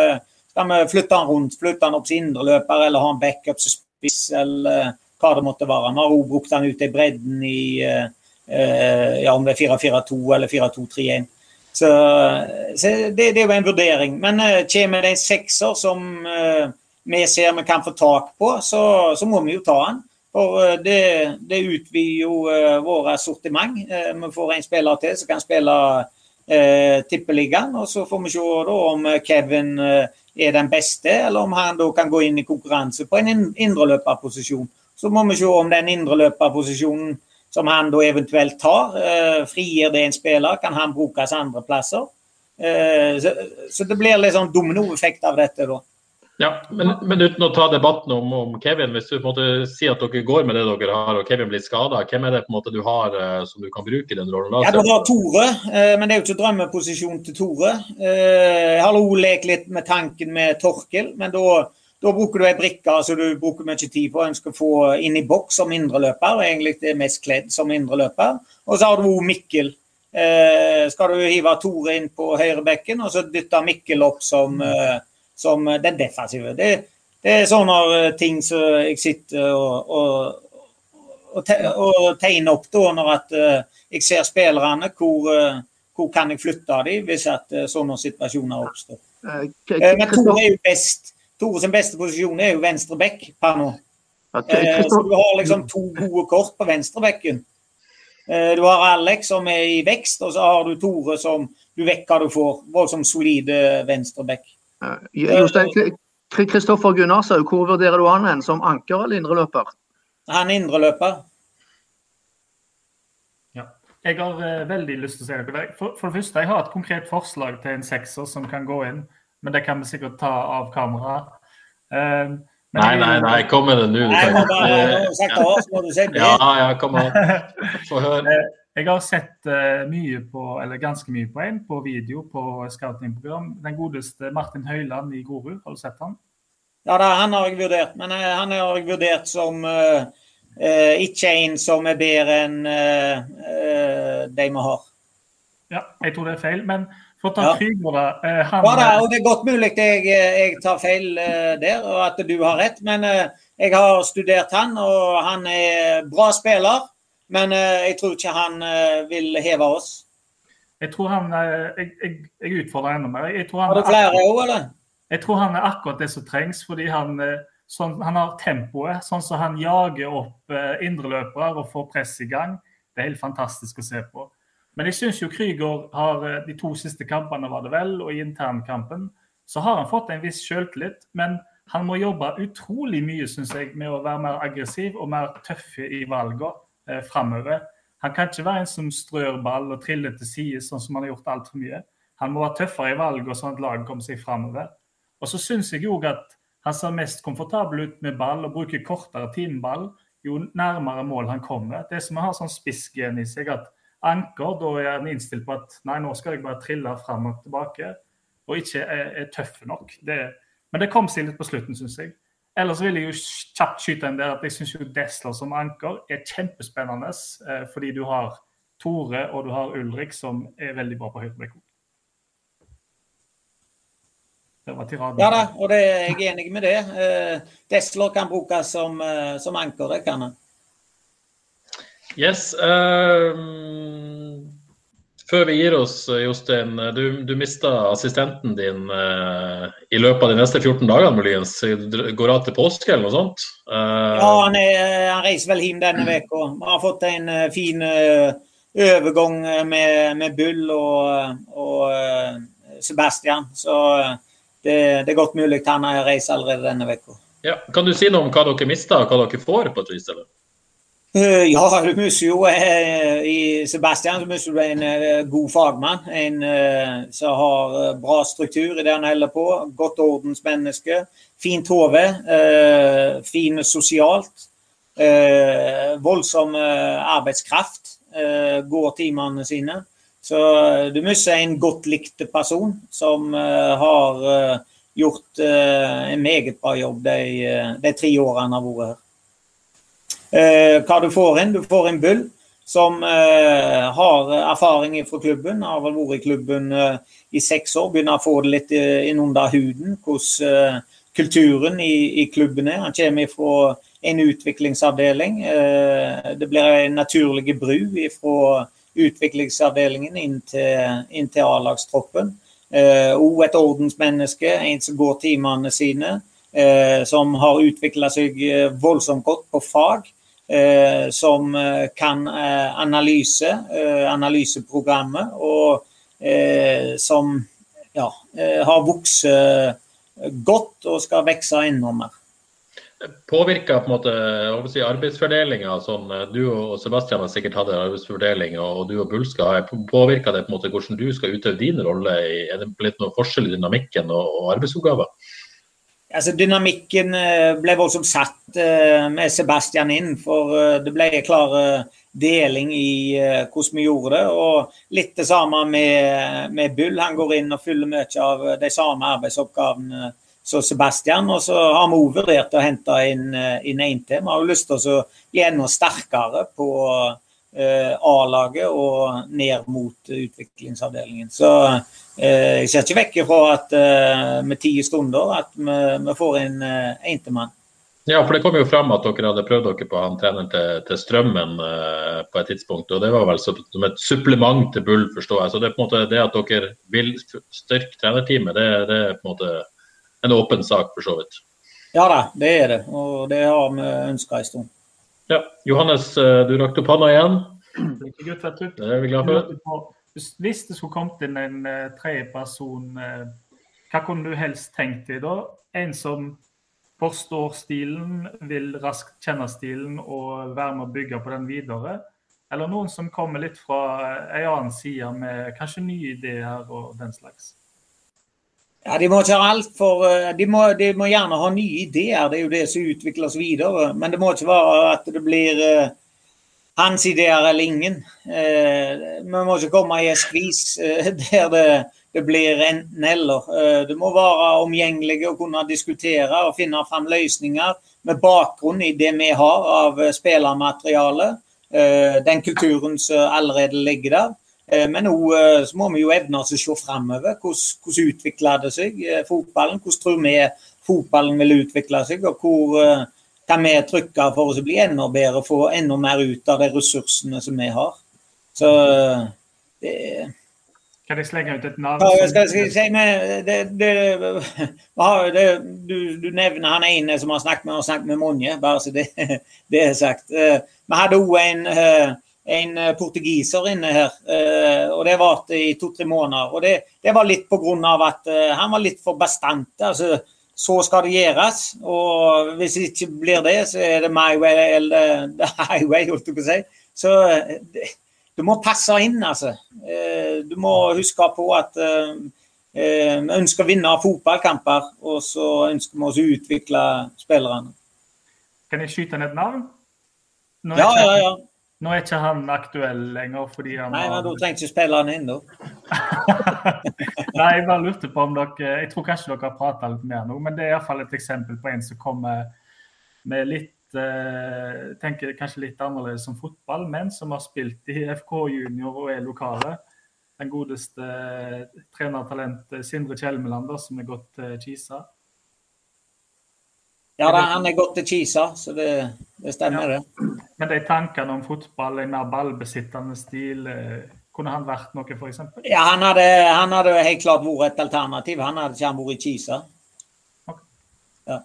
skal vi flytte han rundt? Flytte han opp til indreløper, eller ha en backup som spiss, eller hva det måtte være. Vi har òg brukt han ut i bredden i ja, om det er 4-4-2 eller 4-2-3-1. Så, så det, det, var en vurdering. Men uh, kommer det en sekser som uh, vi ser vi kan få tak på, så, så må vi jo ta den. For uh, det, det, utvider jo uh, våre sortiment. vi får en spiller til som kan spille uh, tippeligaen. Og så får vi se da, om Kevin er den beste, eller om han da kan gå inn i konkurranse på en indreløperposisjon. Så må vi se om den indreløperposisjonen som han da eventuelt tar. Eh, frigir det en spiller, kan han brukes andre plasser. Eh, så, så, det blir litt sånn dominoeffekt av dette, da. Ja, men, men, uten å ta debatten om, om, Kevin, hvis du på en måte sier at dere går med det dere har, og Kevin blir skada, hvem er det på en måte du har uh, som du kan bruke i den rollen? Ja, Du har Tore, men det er jo ikke drømmeposisjon til Tore. Jeg har også lekt litt med tanken med Torkel, men da da bruker du ei brikke som du bruker mye tid på ønsker ønske å få inn i boks som indreløper. og Egentlig det er mest kledd som indreløper. Og så har du Mikkel. Eh, skal du hive Tore inn på høyrebekken, og så dytte Mikkel opp som, eh, som den defensive. Det, det, er sånne eh, ting som jeg sitter og, og, og, te, og tegner opp da, når at, eh, jeg ser spillerne. Hvor, uh, hvor kan jeg flytte dem hvis at uh, sånne situasjoner oppstår. Men Tore er jo best Tore sin beste posisjon er jo venstre back per nå. Eh, så du har liksom to gode kort på venstrebekken. Eh, du har Alex som er i vekst, og så har du Tore som du vet hva du får. Voldsomt solide venstreback. Jostein Kristoffer Gunnarshaug, hvor vurderer du han hen? Som anker eller indreløper? Han er indreløper. Ja. Jeg har uh, veldig lyst til å si deg. For, for det første, jeg har et konkret forslag til en sekser som kan gå inn men det kan vi sikkert ta av kamera. Uh, nei, nei, nei, kom med det nå. Ja, ja, kom an. Få høre. Eh, jeg har sett uh, mye på, eller ganske mye på en på video på scouting-program. Den godeste Martin Høiland i Grorud, har du sett han? Ja, da, han har jeg vurdert. Men uh, han har jeg vurdert som ikke en som er bedre enn de vi har. Ja, jeg tror det er feil. Men ta ja. Krüger, da. Han, ja, da, og Det er godt mulig jeg, jeg tar feil der, og at du har rett. Men jeg har studert han, og han er bra spiller. Men jeg tror ikke han vil heve oss. Jeg tror han Jeg, jeg, jeg utfordrer enda mer. Jeg tror han, har du flere òg, eller? Jeg tror han er akkurat det som trengs, fordi han, eh, sånn, han har tempoet. Sånn som han jager opp eh, indreløpere og får press i gang. Det er helt fantastisk å se på. Men jeg syns jo Krüger har eh, de to siste kampene, var det vel, og i internkampen, så har han fått en viss sjøltillit. Men han må jobbe utrolig mye, syns jeg, med å være mer aggressiv og mer tøff i valgene eh, framover. Han kan ikke være en som strør ball og triller til side, sånn som han har gjort altfor mye. Han må være tøffere i valgene, sånn at laget kommer seg framover. Og så syns jeg òg at han ser mest komfortabel ut med ball og bruker kortere timeball jo nærmere mål han kommer. Det som har sånn spissgen i seg, at anker, da er en innstilt på at nei, nå skal jeg bare trille fram og tilbake, og ikke er, er tøff nok. Det, men det kom seg litt på slutten, syns jeg. Ellers vil jeg jo kjapt skyte en der at jeg syns Desler som anker er kjempespennende, eh, fordi du har Tore og du har Ulrik som er veldig bra på høyrebekk. Ja da, og det, er jeg er enig med det. Uh, Desler kan brukes som, uh, som anker, det kan han. Yes. Um, før vi gir oss, Jostein. Du, du mista assistenten din uh, i løpet av de neste 14 dagene, muligens. Går av til påske eller noe sånt? ja, han, er, han, reiser vel hjem denne uka. Vi har fått en fin overgang med, med Bull og, og Sebastian. Så det, det, er godt mulig han reiser allerede denne uka. Ja. Kan du si noe om hva dere mista, og hva dere får på et vis? eller? Uh, ja, du mister jo uh, i Sebastian så mister du en uh, god fagmann. En som har bra struktur i det han holder på. Godt ordensmenneske. Fint hode. fin sosialt. voldsom arbeidskraft. går timene sine. Så eh, du mister en godt likt person som har gjort en meget bra jobb de, de tre årene han har vært her. Hva du får inn? Du får en Bull som har erfaring fra klubben. Har vel vært i klubben i seks år. Begynner å få det litt innunder huden hvordan kulturen i, i, klubben er. Han kommer fra en utviklingsavdeling. det blir en naturlig bru fra utviklingsavdelingen inn til, inn til A-lagstroppen. Eh, og et ordensmenneske, en som går timene sine. Eh, som har utvikla seg eh, voldsomt godt på fag. Eh, som kan analyse, analyseprogrammet, og som ja, har vokst godt og skal vokse enda mer påvirker på en måte si, arbeidsfordelinga? Sånn, eh, du og Sebastian har sikkert hatt arbeidsfordeling, og du og Bull skal. Påvirker det på en måte hvordan du skal utøve din rolle? Er det blitt noen forskjell i dynamikken og arbeidsoppgaver? Altså, dynamikken eh, ble voldsomt satt uh, med Sebastian inn, for uh, det ble en klar deling i hvordan vi gjorde det. Og litt det samme med, med Bull. Han går inn og fyller mye av de samme arbeidsoppgavene som Sebastian. Og så har vi også vurdert å hente inn, eh, inn en til. Vi har jo lyst til å bli enda sterkere på A-laget og ned mot utviklingsavdelingen. Så jeg ser ikke vekk fra at uh, med ti stunder at vi, vi får en entemann. mann. Ja, for det kom jo fram at dere hadde prøvd dere på han treneren til, til Strømmen på et tidspunkt. og Det var vel som et supplement til Bull, forstår jeg. Så det er på en måte det at dere vil styrke trenerteamet, det, det er på en måte en åpen sak, for så vidt. Ja da, det er det. Og det har vi ønska en stund. Ja. Johannes, eh, du rakte opp hånda igjen. Det er vi glad for. Hvis det skulle kommet inn en uh, tredjeperson, uh, hva kunne du helst tenkt deg da? En som forstår stilen, vil raskt kjenne stilen og være med å bygge på den videre? Eller noen som kommer litt fra en annen side med kanskje nye ideer og den slags? Ja, De må for, eh, de må, de må, gjerne ha nye ideer, det er jo det som utvikles videre. Men det må ikke være at det blir uh, hans ideer eller ingen. Uh, vi må ikke komme i en skvis uh, der det det blir enten-eller. Du må være omgjengelig og kunne diskutere og finne fram løsninger med bakgrunn i det vi har av spillermateriale. Den kulturen som allerede ligger der. Men nå må vi jo evne oss å se framover. Hvordan, hvordan utvikler det seg, fotballen? Hvordan tror vi fotballen vil utvikle seg? og hvor kan vi trykke for å bli enda bedre og få enda mer ut av de ressursene som vi har. Så det Kan jeg slenge ut et navn? Ja, skal, skal si, men det, det, det, du, du, nevner han ene som har snakket med, har snakket med mange, bare så det, det er sagt. Eh, vi hadde òg en, eh, en portugiser inne her, eh, og det varte i to-tre måneder. og det, det, var litt pga. at han var litt for bastant. altså så skal det gjøres. Og hvis det ikke blir det, så er det my way eller the highway, holdt jeg på å si. Så det, du må passe inn, altså. Eh, du må huske på at eh, eh, vi ønsker å vinne fotballkamper, og så ønsker vi oss å utvikle spillerne. Kan jeg skyte ned et navn? Ja, ja, ja. Nå er ikke han aktuell lenger fordi han Nei, men da trenger ikke spille han inn, da. Nei, jeg bare lurte på om dere Jeg tror kanskje dere har prata litt mer nå, men det er iallfall et eksempel på en som kommer med litt eh, tenker kanskje litt annerledes som fotball, men som har spilt i FK junior og er lokale. Den godeste eh, trenertalentet Sindre Kjelmeland, som er gått til Kisa. Ja, da, han er gått til Kisa, så det, det stemmer, ja. det. Men de tankene om fotball, en mer ballbesittende stil, eh, kunne han vært noe, f.eks.? Ja, han hadde, han hadde, helt klart vært et alternativ. Han hadde ikke han vært i Kisa. Okay. Ja.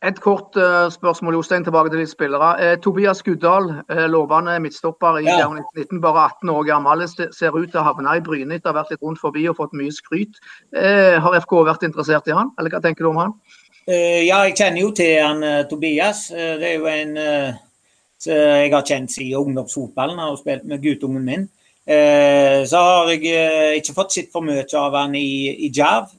Et kort uh, spørsmål, Jostein, tilbake til de spillere. Eh, Tobias Guddal, eh, lovende midtstopper i ja. 19, bare 18 år gammel, ser ut til å havne i Bryne etter å ha vært litt rundt forbi og fått mye skryt. Eh, har FK vært interessert i han, eller hva tenker du om han? Eh, ja, jeg kjenner jo til han eh, Tobias. det er jo en jeg har kjent siden ungdomsfotballen og spilt med guttungen min. så har jeg ikke fått sett for mye av han i, i Jav.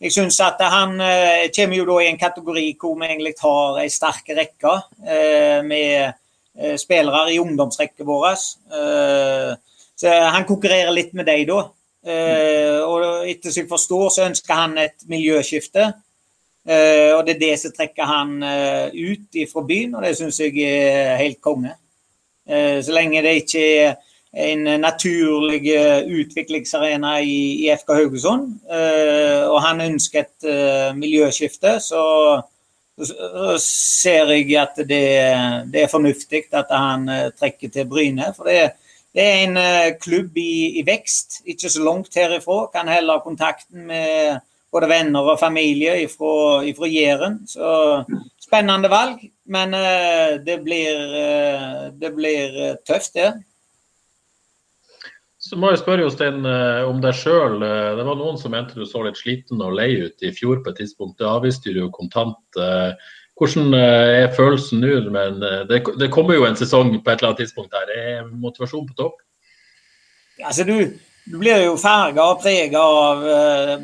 Jeg syns at han eh, kommer jo da i en kategori hvor vi egentlig har ei sterk rekke eh, med eh, spillere i ungdomsrekka vår. Eh, så han konkurrerer litt med deg da. Eh, og etter som jeg forstår, så ønsker han et miljøskifte. Eh, og det er det som trekker han ut fra byen, og det syns jeg er helt konge. så lenge det ikke er en naturlig eh, utviklingsarena i, i FK Haugesund. Og han ønsker et miljøskifte, så, så, ser jeg at det, det er fornuftig at han trekker til Bryne. For det, det er en klubb i, i, vekst, ikke så langt herifra. Kan heller ha kontakten med både venner og familie fra Jæren. Så spennende valg, men det blir, det blir tøft, det. Så må jeg spørre Jostein eh, om deg sjøl. Eh, det var noen som mente du så litt sliten og lei ut i fjor på et tidspunkt. Det avviste du jo kontant. Eh, hvordan er følelsen nå? Men det, det, kommer jo en sesong på et eller annet tidspunkt her. Er motivasjonen på topp? Altså, du, du blir jo farga og prega av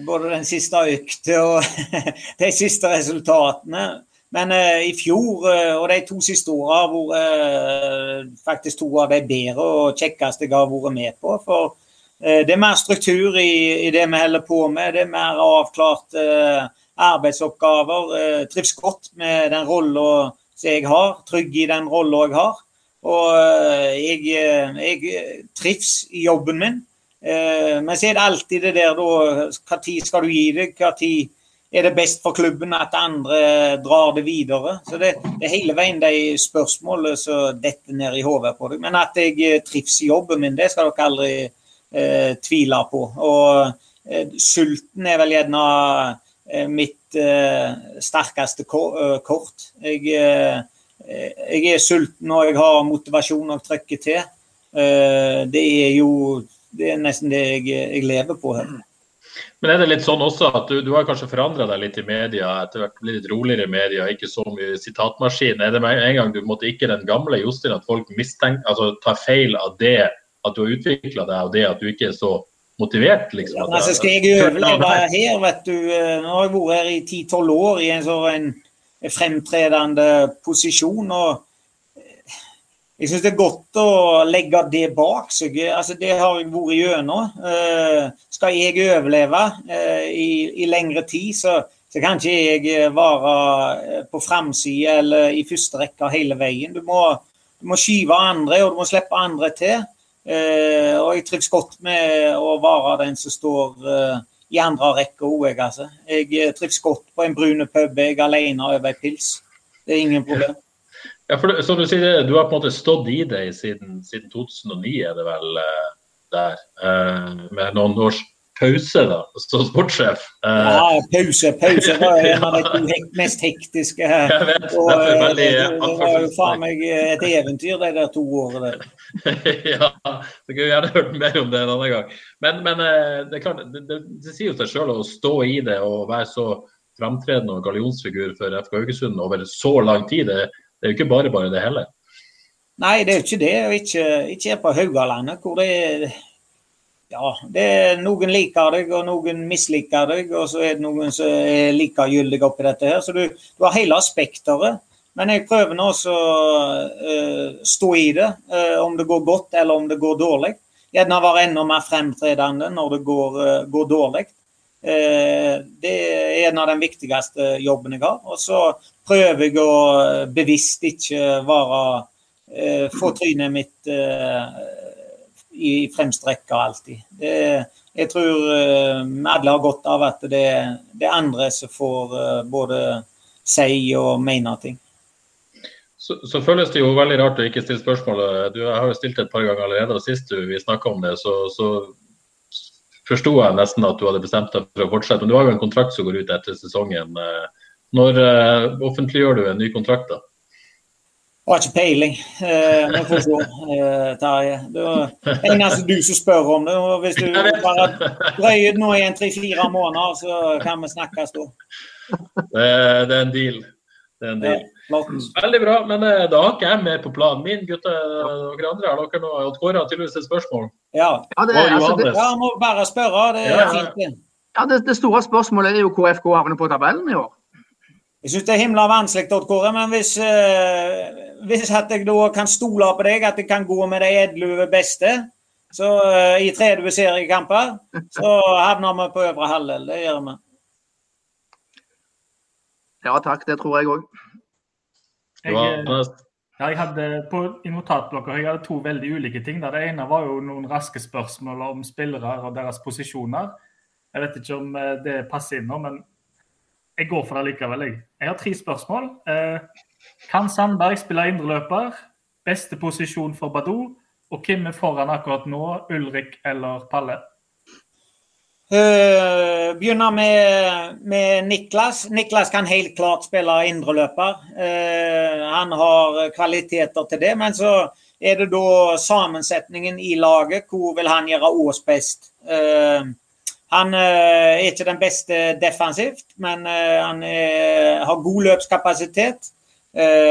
både den siste økta og de siste resultatene. Men uh, i fjor uh, og de to siste åra har faktisk to av de bedre og kjekkeste jeg har vært med på. For det er mer struktur i, i, det vi holder på med. Det er mer avklart arbeidsoppgaver. trives godt med den rolla jeg har. Trygg i den rolla jeg har. Og jeg, jeg trives i jobben min. Men så er det alltid det der da Når skal du gi deg? Når er det best for klubben at andre drar det videre? Så Det, det er hele veien de spørsmålene som detter ned i hodet på deg. Men at jeg eh, trives i jobben min, det skal dere aldri eh, tvile på. Og eh, sulten er vel gjerne eh, mitt eh, sterkeste eh, kort. Jeg, jeg, er sulten og jeg har motivasjon og trykker til. det er jo det er nesten det jeg, jeg lever på her. Men er det litt sånn også at du, du har kanskje forandra deg litt i media, etter hvert blitt litt roligere i media, ikke så mye sitatmaskin. Er det med en gang du måtte ikke den gamle Jostein at folk mistenker, altså tar feil av det at du har utvikla deg, og det at du ikke er så motivert, liksom? Ja, altså skal jeg overleve her, vet du. Nå har jeg vært her i 10-12 år i en sånn fremtredende posisjon. og jeg syns det er godt å legge det bak seg. Altså, det har jeg vært gjennom. Uh, skal jeg overleve uh, i, i, lengre tid, så, så kan ikke jeg være på framsida eller i første rekke hele veien. Du må, du må skyve andre, og du må slippe andre til. Uh, og jeg trives godt med å være den som står i andre rekke òg, jeg. Altså. Jeg trives godt på en brune pub jeg alene over ei pils. Det er ingen problem. Ja, for som du sier, du har på en måte stått i det siden, siden 2009, er det vel uh, der. Uh, med noen års pause da, som sportssjef. Uh, ja, pause. Pause var en av de mest hektiske. Jeg vet, og, det, veldig, det, var jo faen meg et eventyr de der to årene der. ja, du kunne gjerne hørt mer om det en annen gang. Men, men det, klart, det, det, det, sier jo seg sjøl å stå i det og være så framtredende og gallionsfigur for FK Haugesund over så lang tid. Det, det er jo ikke bare bare det heller. Nei, det er jo ikke det. Og ikke, ikke på Haugalandet, hvor det er ja, det er noen liker deg, og noen misliker deg, og så er det noen som er likegyldige oppi dette her. Så du, du har hele spekteret. Men jeg prøver nå å uh, stå i det, uh, om det går godt eller om det går dårlig. Gjerne være enda mer fremtredende når det går, uh, går dårlig. Det er en av de viktigste jobbene jeg har. Og så prøver jeg å eh, bevisst ikke være eh, Få trynet mitt eh, i fremste rekke alltid. Det, jeg tror alle har godt av at det, det er andre som får både si og mene ting. Så, så, føles det jo veldig rart å ikke stille spørsmålet. Du, jeg har jo stilt det et par ganger allerede, og sist vi snakka om det, så, så forsto jeg nesten at du hadde bestemt deg for å fortsette. Men du har jo en kontrakt som går ut etter sesongen. Eh, når uh, offentliggjør du en ny kontrakt, da? Jeg har ikke peiling. Eh, vi får se, eh, Terje. Det er eneste du som spør om det. og Hvis du bare drøyer nå i en tre-fire måneder, så kan vi snakkes da. Det, det, er en deal. Det er en deal. Ja, Veldig bra, men eh, da har ikke jeg mer på planen min. Gutter, dere andre, har dere noe? Kåre har tydeligvis et spørsmål. Ja, ja, det, altså, det, ja må bare spørre. Det er ja. fint. Ja, det, det, store spørsmålet er jo hvor FK havner på tabellen i år. Jeg syns det er himla vanskelig, Odd Kåre, men hvis, uh, hvis at jeg da kan stole på deg, at jeg kan gå med de edle beste så uh, i 30 seriekamper, så havner vi på øvre halvdel. Det gjør vi. Ja takk, det tror jeg òg. Jeg, ja, jeg hadde på, I notatblokka jeg hadde to veldig ulike ting. Der. Det ene var jo noen raske spørsmål om spillere og deres posisjoner. Jeg vet ikke om eh, det passer inn nå, men jeg går for det likevel, jeg. Jeg har tre spørsmål. Eh, kan Sandberg spille indreløper? Beste posisjon for Badou? Og hvem er foran akkurat nå, Ulrik eller Palle? Uh, begynner med, med, Niklas. Niklas kan helt klart spille indreløper. Uh, han har kvaliteter til det. Men så er det da sammensetningen i laget. Hvor vil han gjøre Ås best? Uh, han er ikke den beste defensivt, men han er, har god løpskapasitet.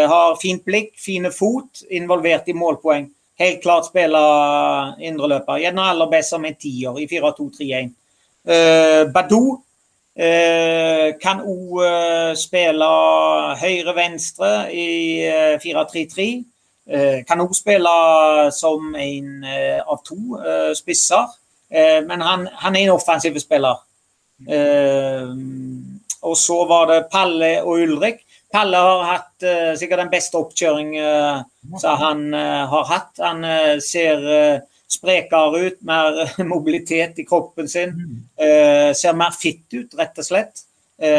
Har fint blikk, fine fot, involvert i målpoeng. Helt klart spiller indreløper. Gjerne aller best som en tier i 4-2-3-1. Badou kan òg spille høyre-venstre i 4-3-3. Kan òg spille som en av to spisser. Eh, men han, han, er en offensiv spiller. Eh, og så var det Palle og Ulrik. Palle har hatt sikkert den beste oppkjøring uh, som han har hatt. Han ser sprekere ut, mer mobilitet i kroppen sin. ser mer fitt ut, rett og slett.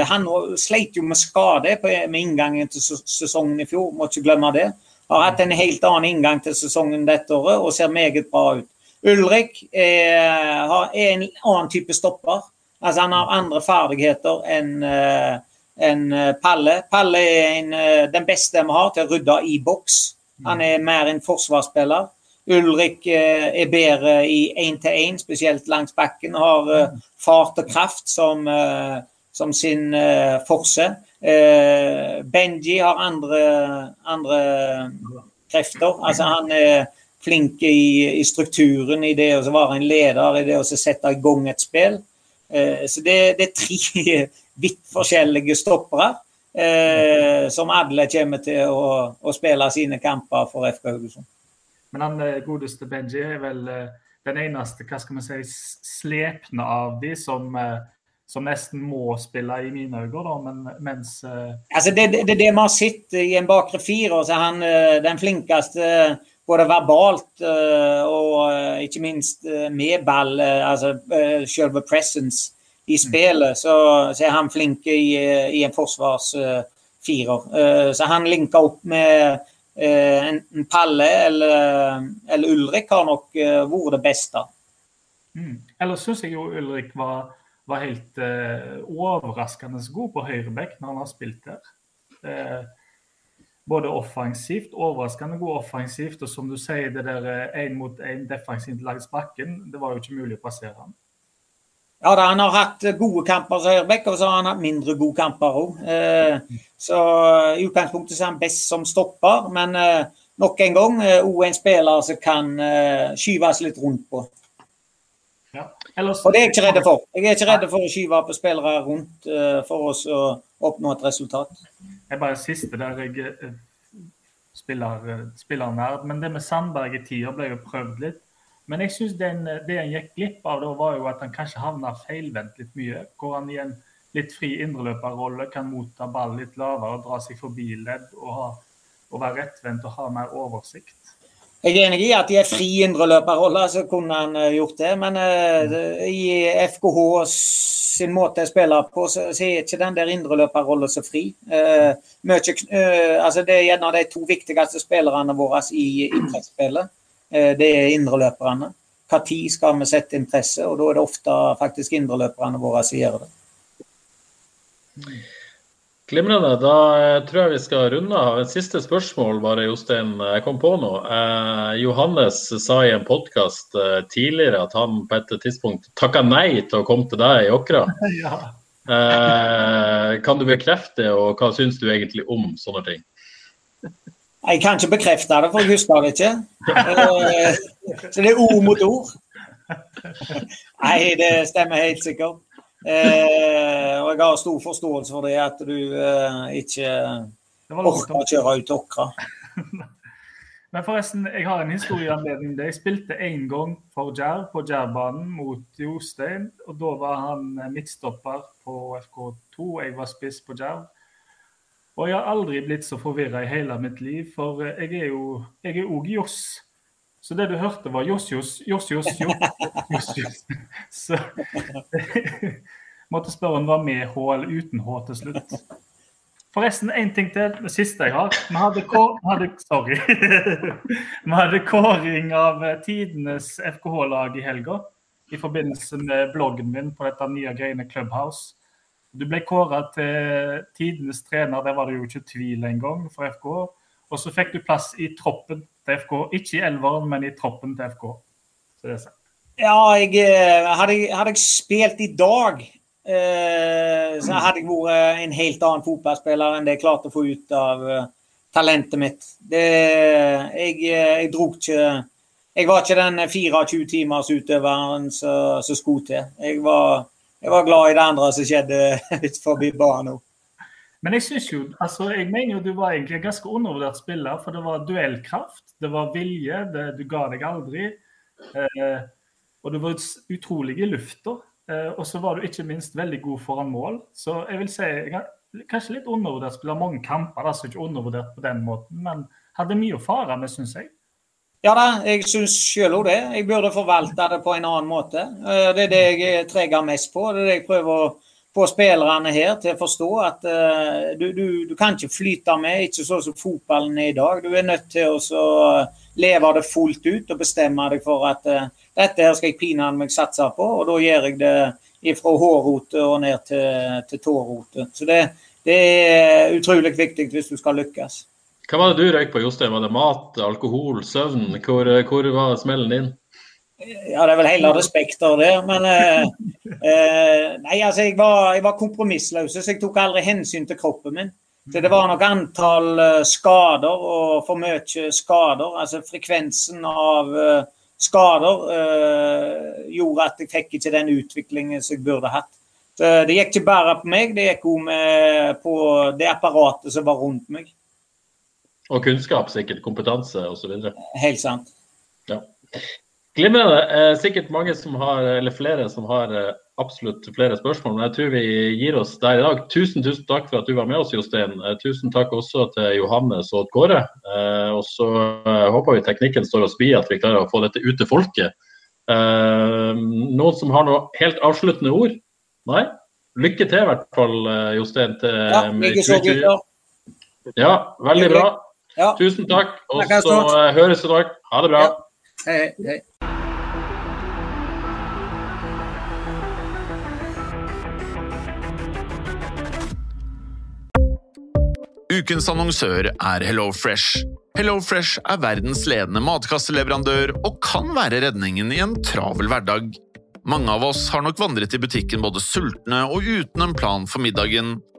han sleit jo med skade på, med inngangen til sesongen i fjor, må ikke glemme det. Har hatt en helt annen inngang til sesongen dette året og ser meget bra ut. Ulrik er, er, en annen type stopper. Altså Han har andre ferdigheter enn uh, en eh, Palle. Palle er en, uh, den beste vi har til å rydde i boks. Han er mer en forsvarsspiller. Ulrik uh, er bedre i én-til-én, spesielt langs bakken. Har fart og kraft som, som sin forse. Benji har andre, andre krefter. Altså Han er flink i, i, strukturen, i det å være en leder, i det å sette i gang et spill. Eh, så det, det, er tre vidt forskjellige stoppere eh, som alle kommer til å, å, spille sine kamper for FK Haugesund. Men han eh, godeste Benji er vel eh, den eneste hva skal man si, slepne av de som, eh, som nesten må spille i mine øyne. da, men mens Altså Det det, det, vi har sett i en bakre fire. så er han den flinkeste både verbalt og ikke minst med ball, altså selve presence i spillet, så, så er han flink i, i en forsvarsfirer. Så han linker opp med enten Palle eller, eller, Ulrik har nok eh, vært det beste. Mm. Ellers syns jeg jo Ulrik var, var helt uh, overraskende god på høyreback når han har spilt der. Uh, både offensivt, overraskende god offensivt, og som du sier, det der én mot én defensivt langs bakken, det var jo ikke mulig å passere han. Ja, da, Han har hatt gode kamper som høyreback, og så har han hatt mindre gode kamper òg. Eh, så I utgangspunktet er han best som stopper, men eh, nok en gang òg eh, en spiller som kan eh, skyves litt rundt på. Ja. Ellers... Og det er jeg ikke redd for. Jeg er ikke redd for å skyve på spillere rundt eh, for oss å oppnå et resultat. Jeg bare siste der jeg eh, spiller, spiller nerd, men det med Sandberg i tida ble jo prøvd litt. Men jeg synes det han gikk glipp av, da var jo at han kanskje havna feilvendt litt mye. Hvor han i en litt fri indreløperrolle kan motta ball litt lavere, dra seg forbi ledd og, ha, og være rettvendt og ha mer oversikt. Jeg er enig i at i en fri indreløperrolle så kunne han uh, gjort det, men uh, i FKH sin måte å spille på, så, er ikke den der indreløperrollen så fri. Uh, mye, altså det er gjerne de to viktigste spillerne våre i, i presspillet. Eh, det er indreløperne. Når skal vi sette interesse, og da er det ofte faktisk indreløperne våre som gjør det. Glimrende. Da eh, tror jeg vi skal runde av. Et siste spørsmål, bare Jostein. Jeg kom på noe. Eh, Johannes sa i en podkast eh, tidligere at han på et tidspunkt takka nei til å komme til deg i Åkra. Ja. Eh, kan du bekrefte og hva syns du egentlig om sånne ting? Jeg kan ikke bekrefte det, for jeg husker det ikke. Eh, så det er ord mot ord. Nei, det stemmer helt sikkert. Eh, og jeg har stor forståelse for det at du eh, ikke orker å kjøre ut Åkra. Men forresten, jeg har en historieanledning. Jeg spilte én gang for Djerv på Djervbanen mot Jostein. og Da var han midtstopper på FK2. Jeg var spiss på Djerv. Og jeg har aldri blitt så forvirra i hele mitt liv, for eh, jeg er jo jeg er òg Joss. Så det du hørte, var Joss, Joss, Joss, Joss, Joss. Joss, Så måtte spørre om det var med H eller uten H til slutt. Forresten, én ting til. Det siste jeg har. Vi hadde, hadde, sorry. Vi hadde kåring av tidenes FKH-lag i helga. I forbindelse med bloggen min på dette nye greiene Clubhouse. Du ble kåra til tidenes trener, det var det jo ikke tvil engang for FK. Og så fikk du plass i troppen til FK. Ikke i elveren, men i troppen til FK. Så det er sant. Ja, jeg, eh, hadde, hadde jeg spilt i dag, eh, så hadde jeg vært en helt annen fotballspiller enn det jeg klarte å få ut av uh, talentet mitt. Det, jeg, eh, jeg dro ikke Jeg var ikke den 24 timers utøveren som skulle til. Jeg var jeg var glad i det andre som skjedde utenfor banen. Men jeg synes jo, altså jeg mener jo du var egentlig en ganske undervurdert spiller. For det var duellkraft, det var vilje, det, du ga deg aldri. Eh, og du var utrolig i lufta. Eh, og så var du ikke minst veldig god foran mål. Så jeg vil si kanskje litt undervurdert spiller mange kamper. altså Ikke undervurdert på den måten, men hadde mye å fare med, syns jeg. Ja da, jeg syns sjøl òg det. Jeg burde forvalte det på en annen måte. Eh, det er det jeg treger mest på. Det er det jeg prøver å få spillerne her til å forstå. At uh, du, du, du, kan ikke flyte med, ikke sånn som fotballen er i dag. Du er nødt til å leve det fullt ut og bestemme deg for at dette her skal jeg pinadø meg satse på, og da gjør jeg det fra hårrote og ned til, til tårote. Så det, det er utrolig viktig hvis du skal lykkes. Hva var det du røyk på, Jostein? Var det mat, alkohol, søvn? Hvor, hvor var smellen din? Ja, det er vel hele respekter det. Men eh, eh, Nei, altså, jeg var, jeg var kompromissløs, så jeg tok aldri hensyn til kroppen min. Så det var nok antall uh, skader og for mye skader. Altså frekvensen av uh, skader eh, gjorde at jeg fikk ikke den utviklingen som jeg burde hatt. Så det gikk ikke bare på meg, det gikk òg på det apparatet som var rundt meg. Og kunnskap, sikkert. Kompetanse osv. Helt sant. Ja. Glimrende. Eh, sikkert mange som har, eller flere som har eh, absolutt flere spørsmål, men jeg tror vi gir oss der i dag. Tusen tusen takk for at du var med oss, Jostein. Eh, tusen takk også til Johannes og Kåre. Og så håper vi teknikken står oss bi, at vi klarer å få dette ut til folket. Noen som har noe helt avsluttende ord? Nei? Lykke til i hvert fall, Jostein. Til, ja. Ja, veldig bra. Ja. Tusen takk. Og så høres vi i dag. Ha det bra. Ja. Hei, hei. Ukens annonsør er HelloFresh. HelloFresh er verdens ledende matkasseleverandør og kan være redningen i en travel hverdag. Mange av oss har nok vandret i butikken både sultne og uten en plan for middagen,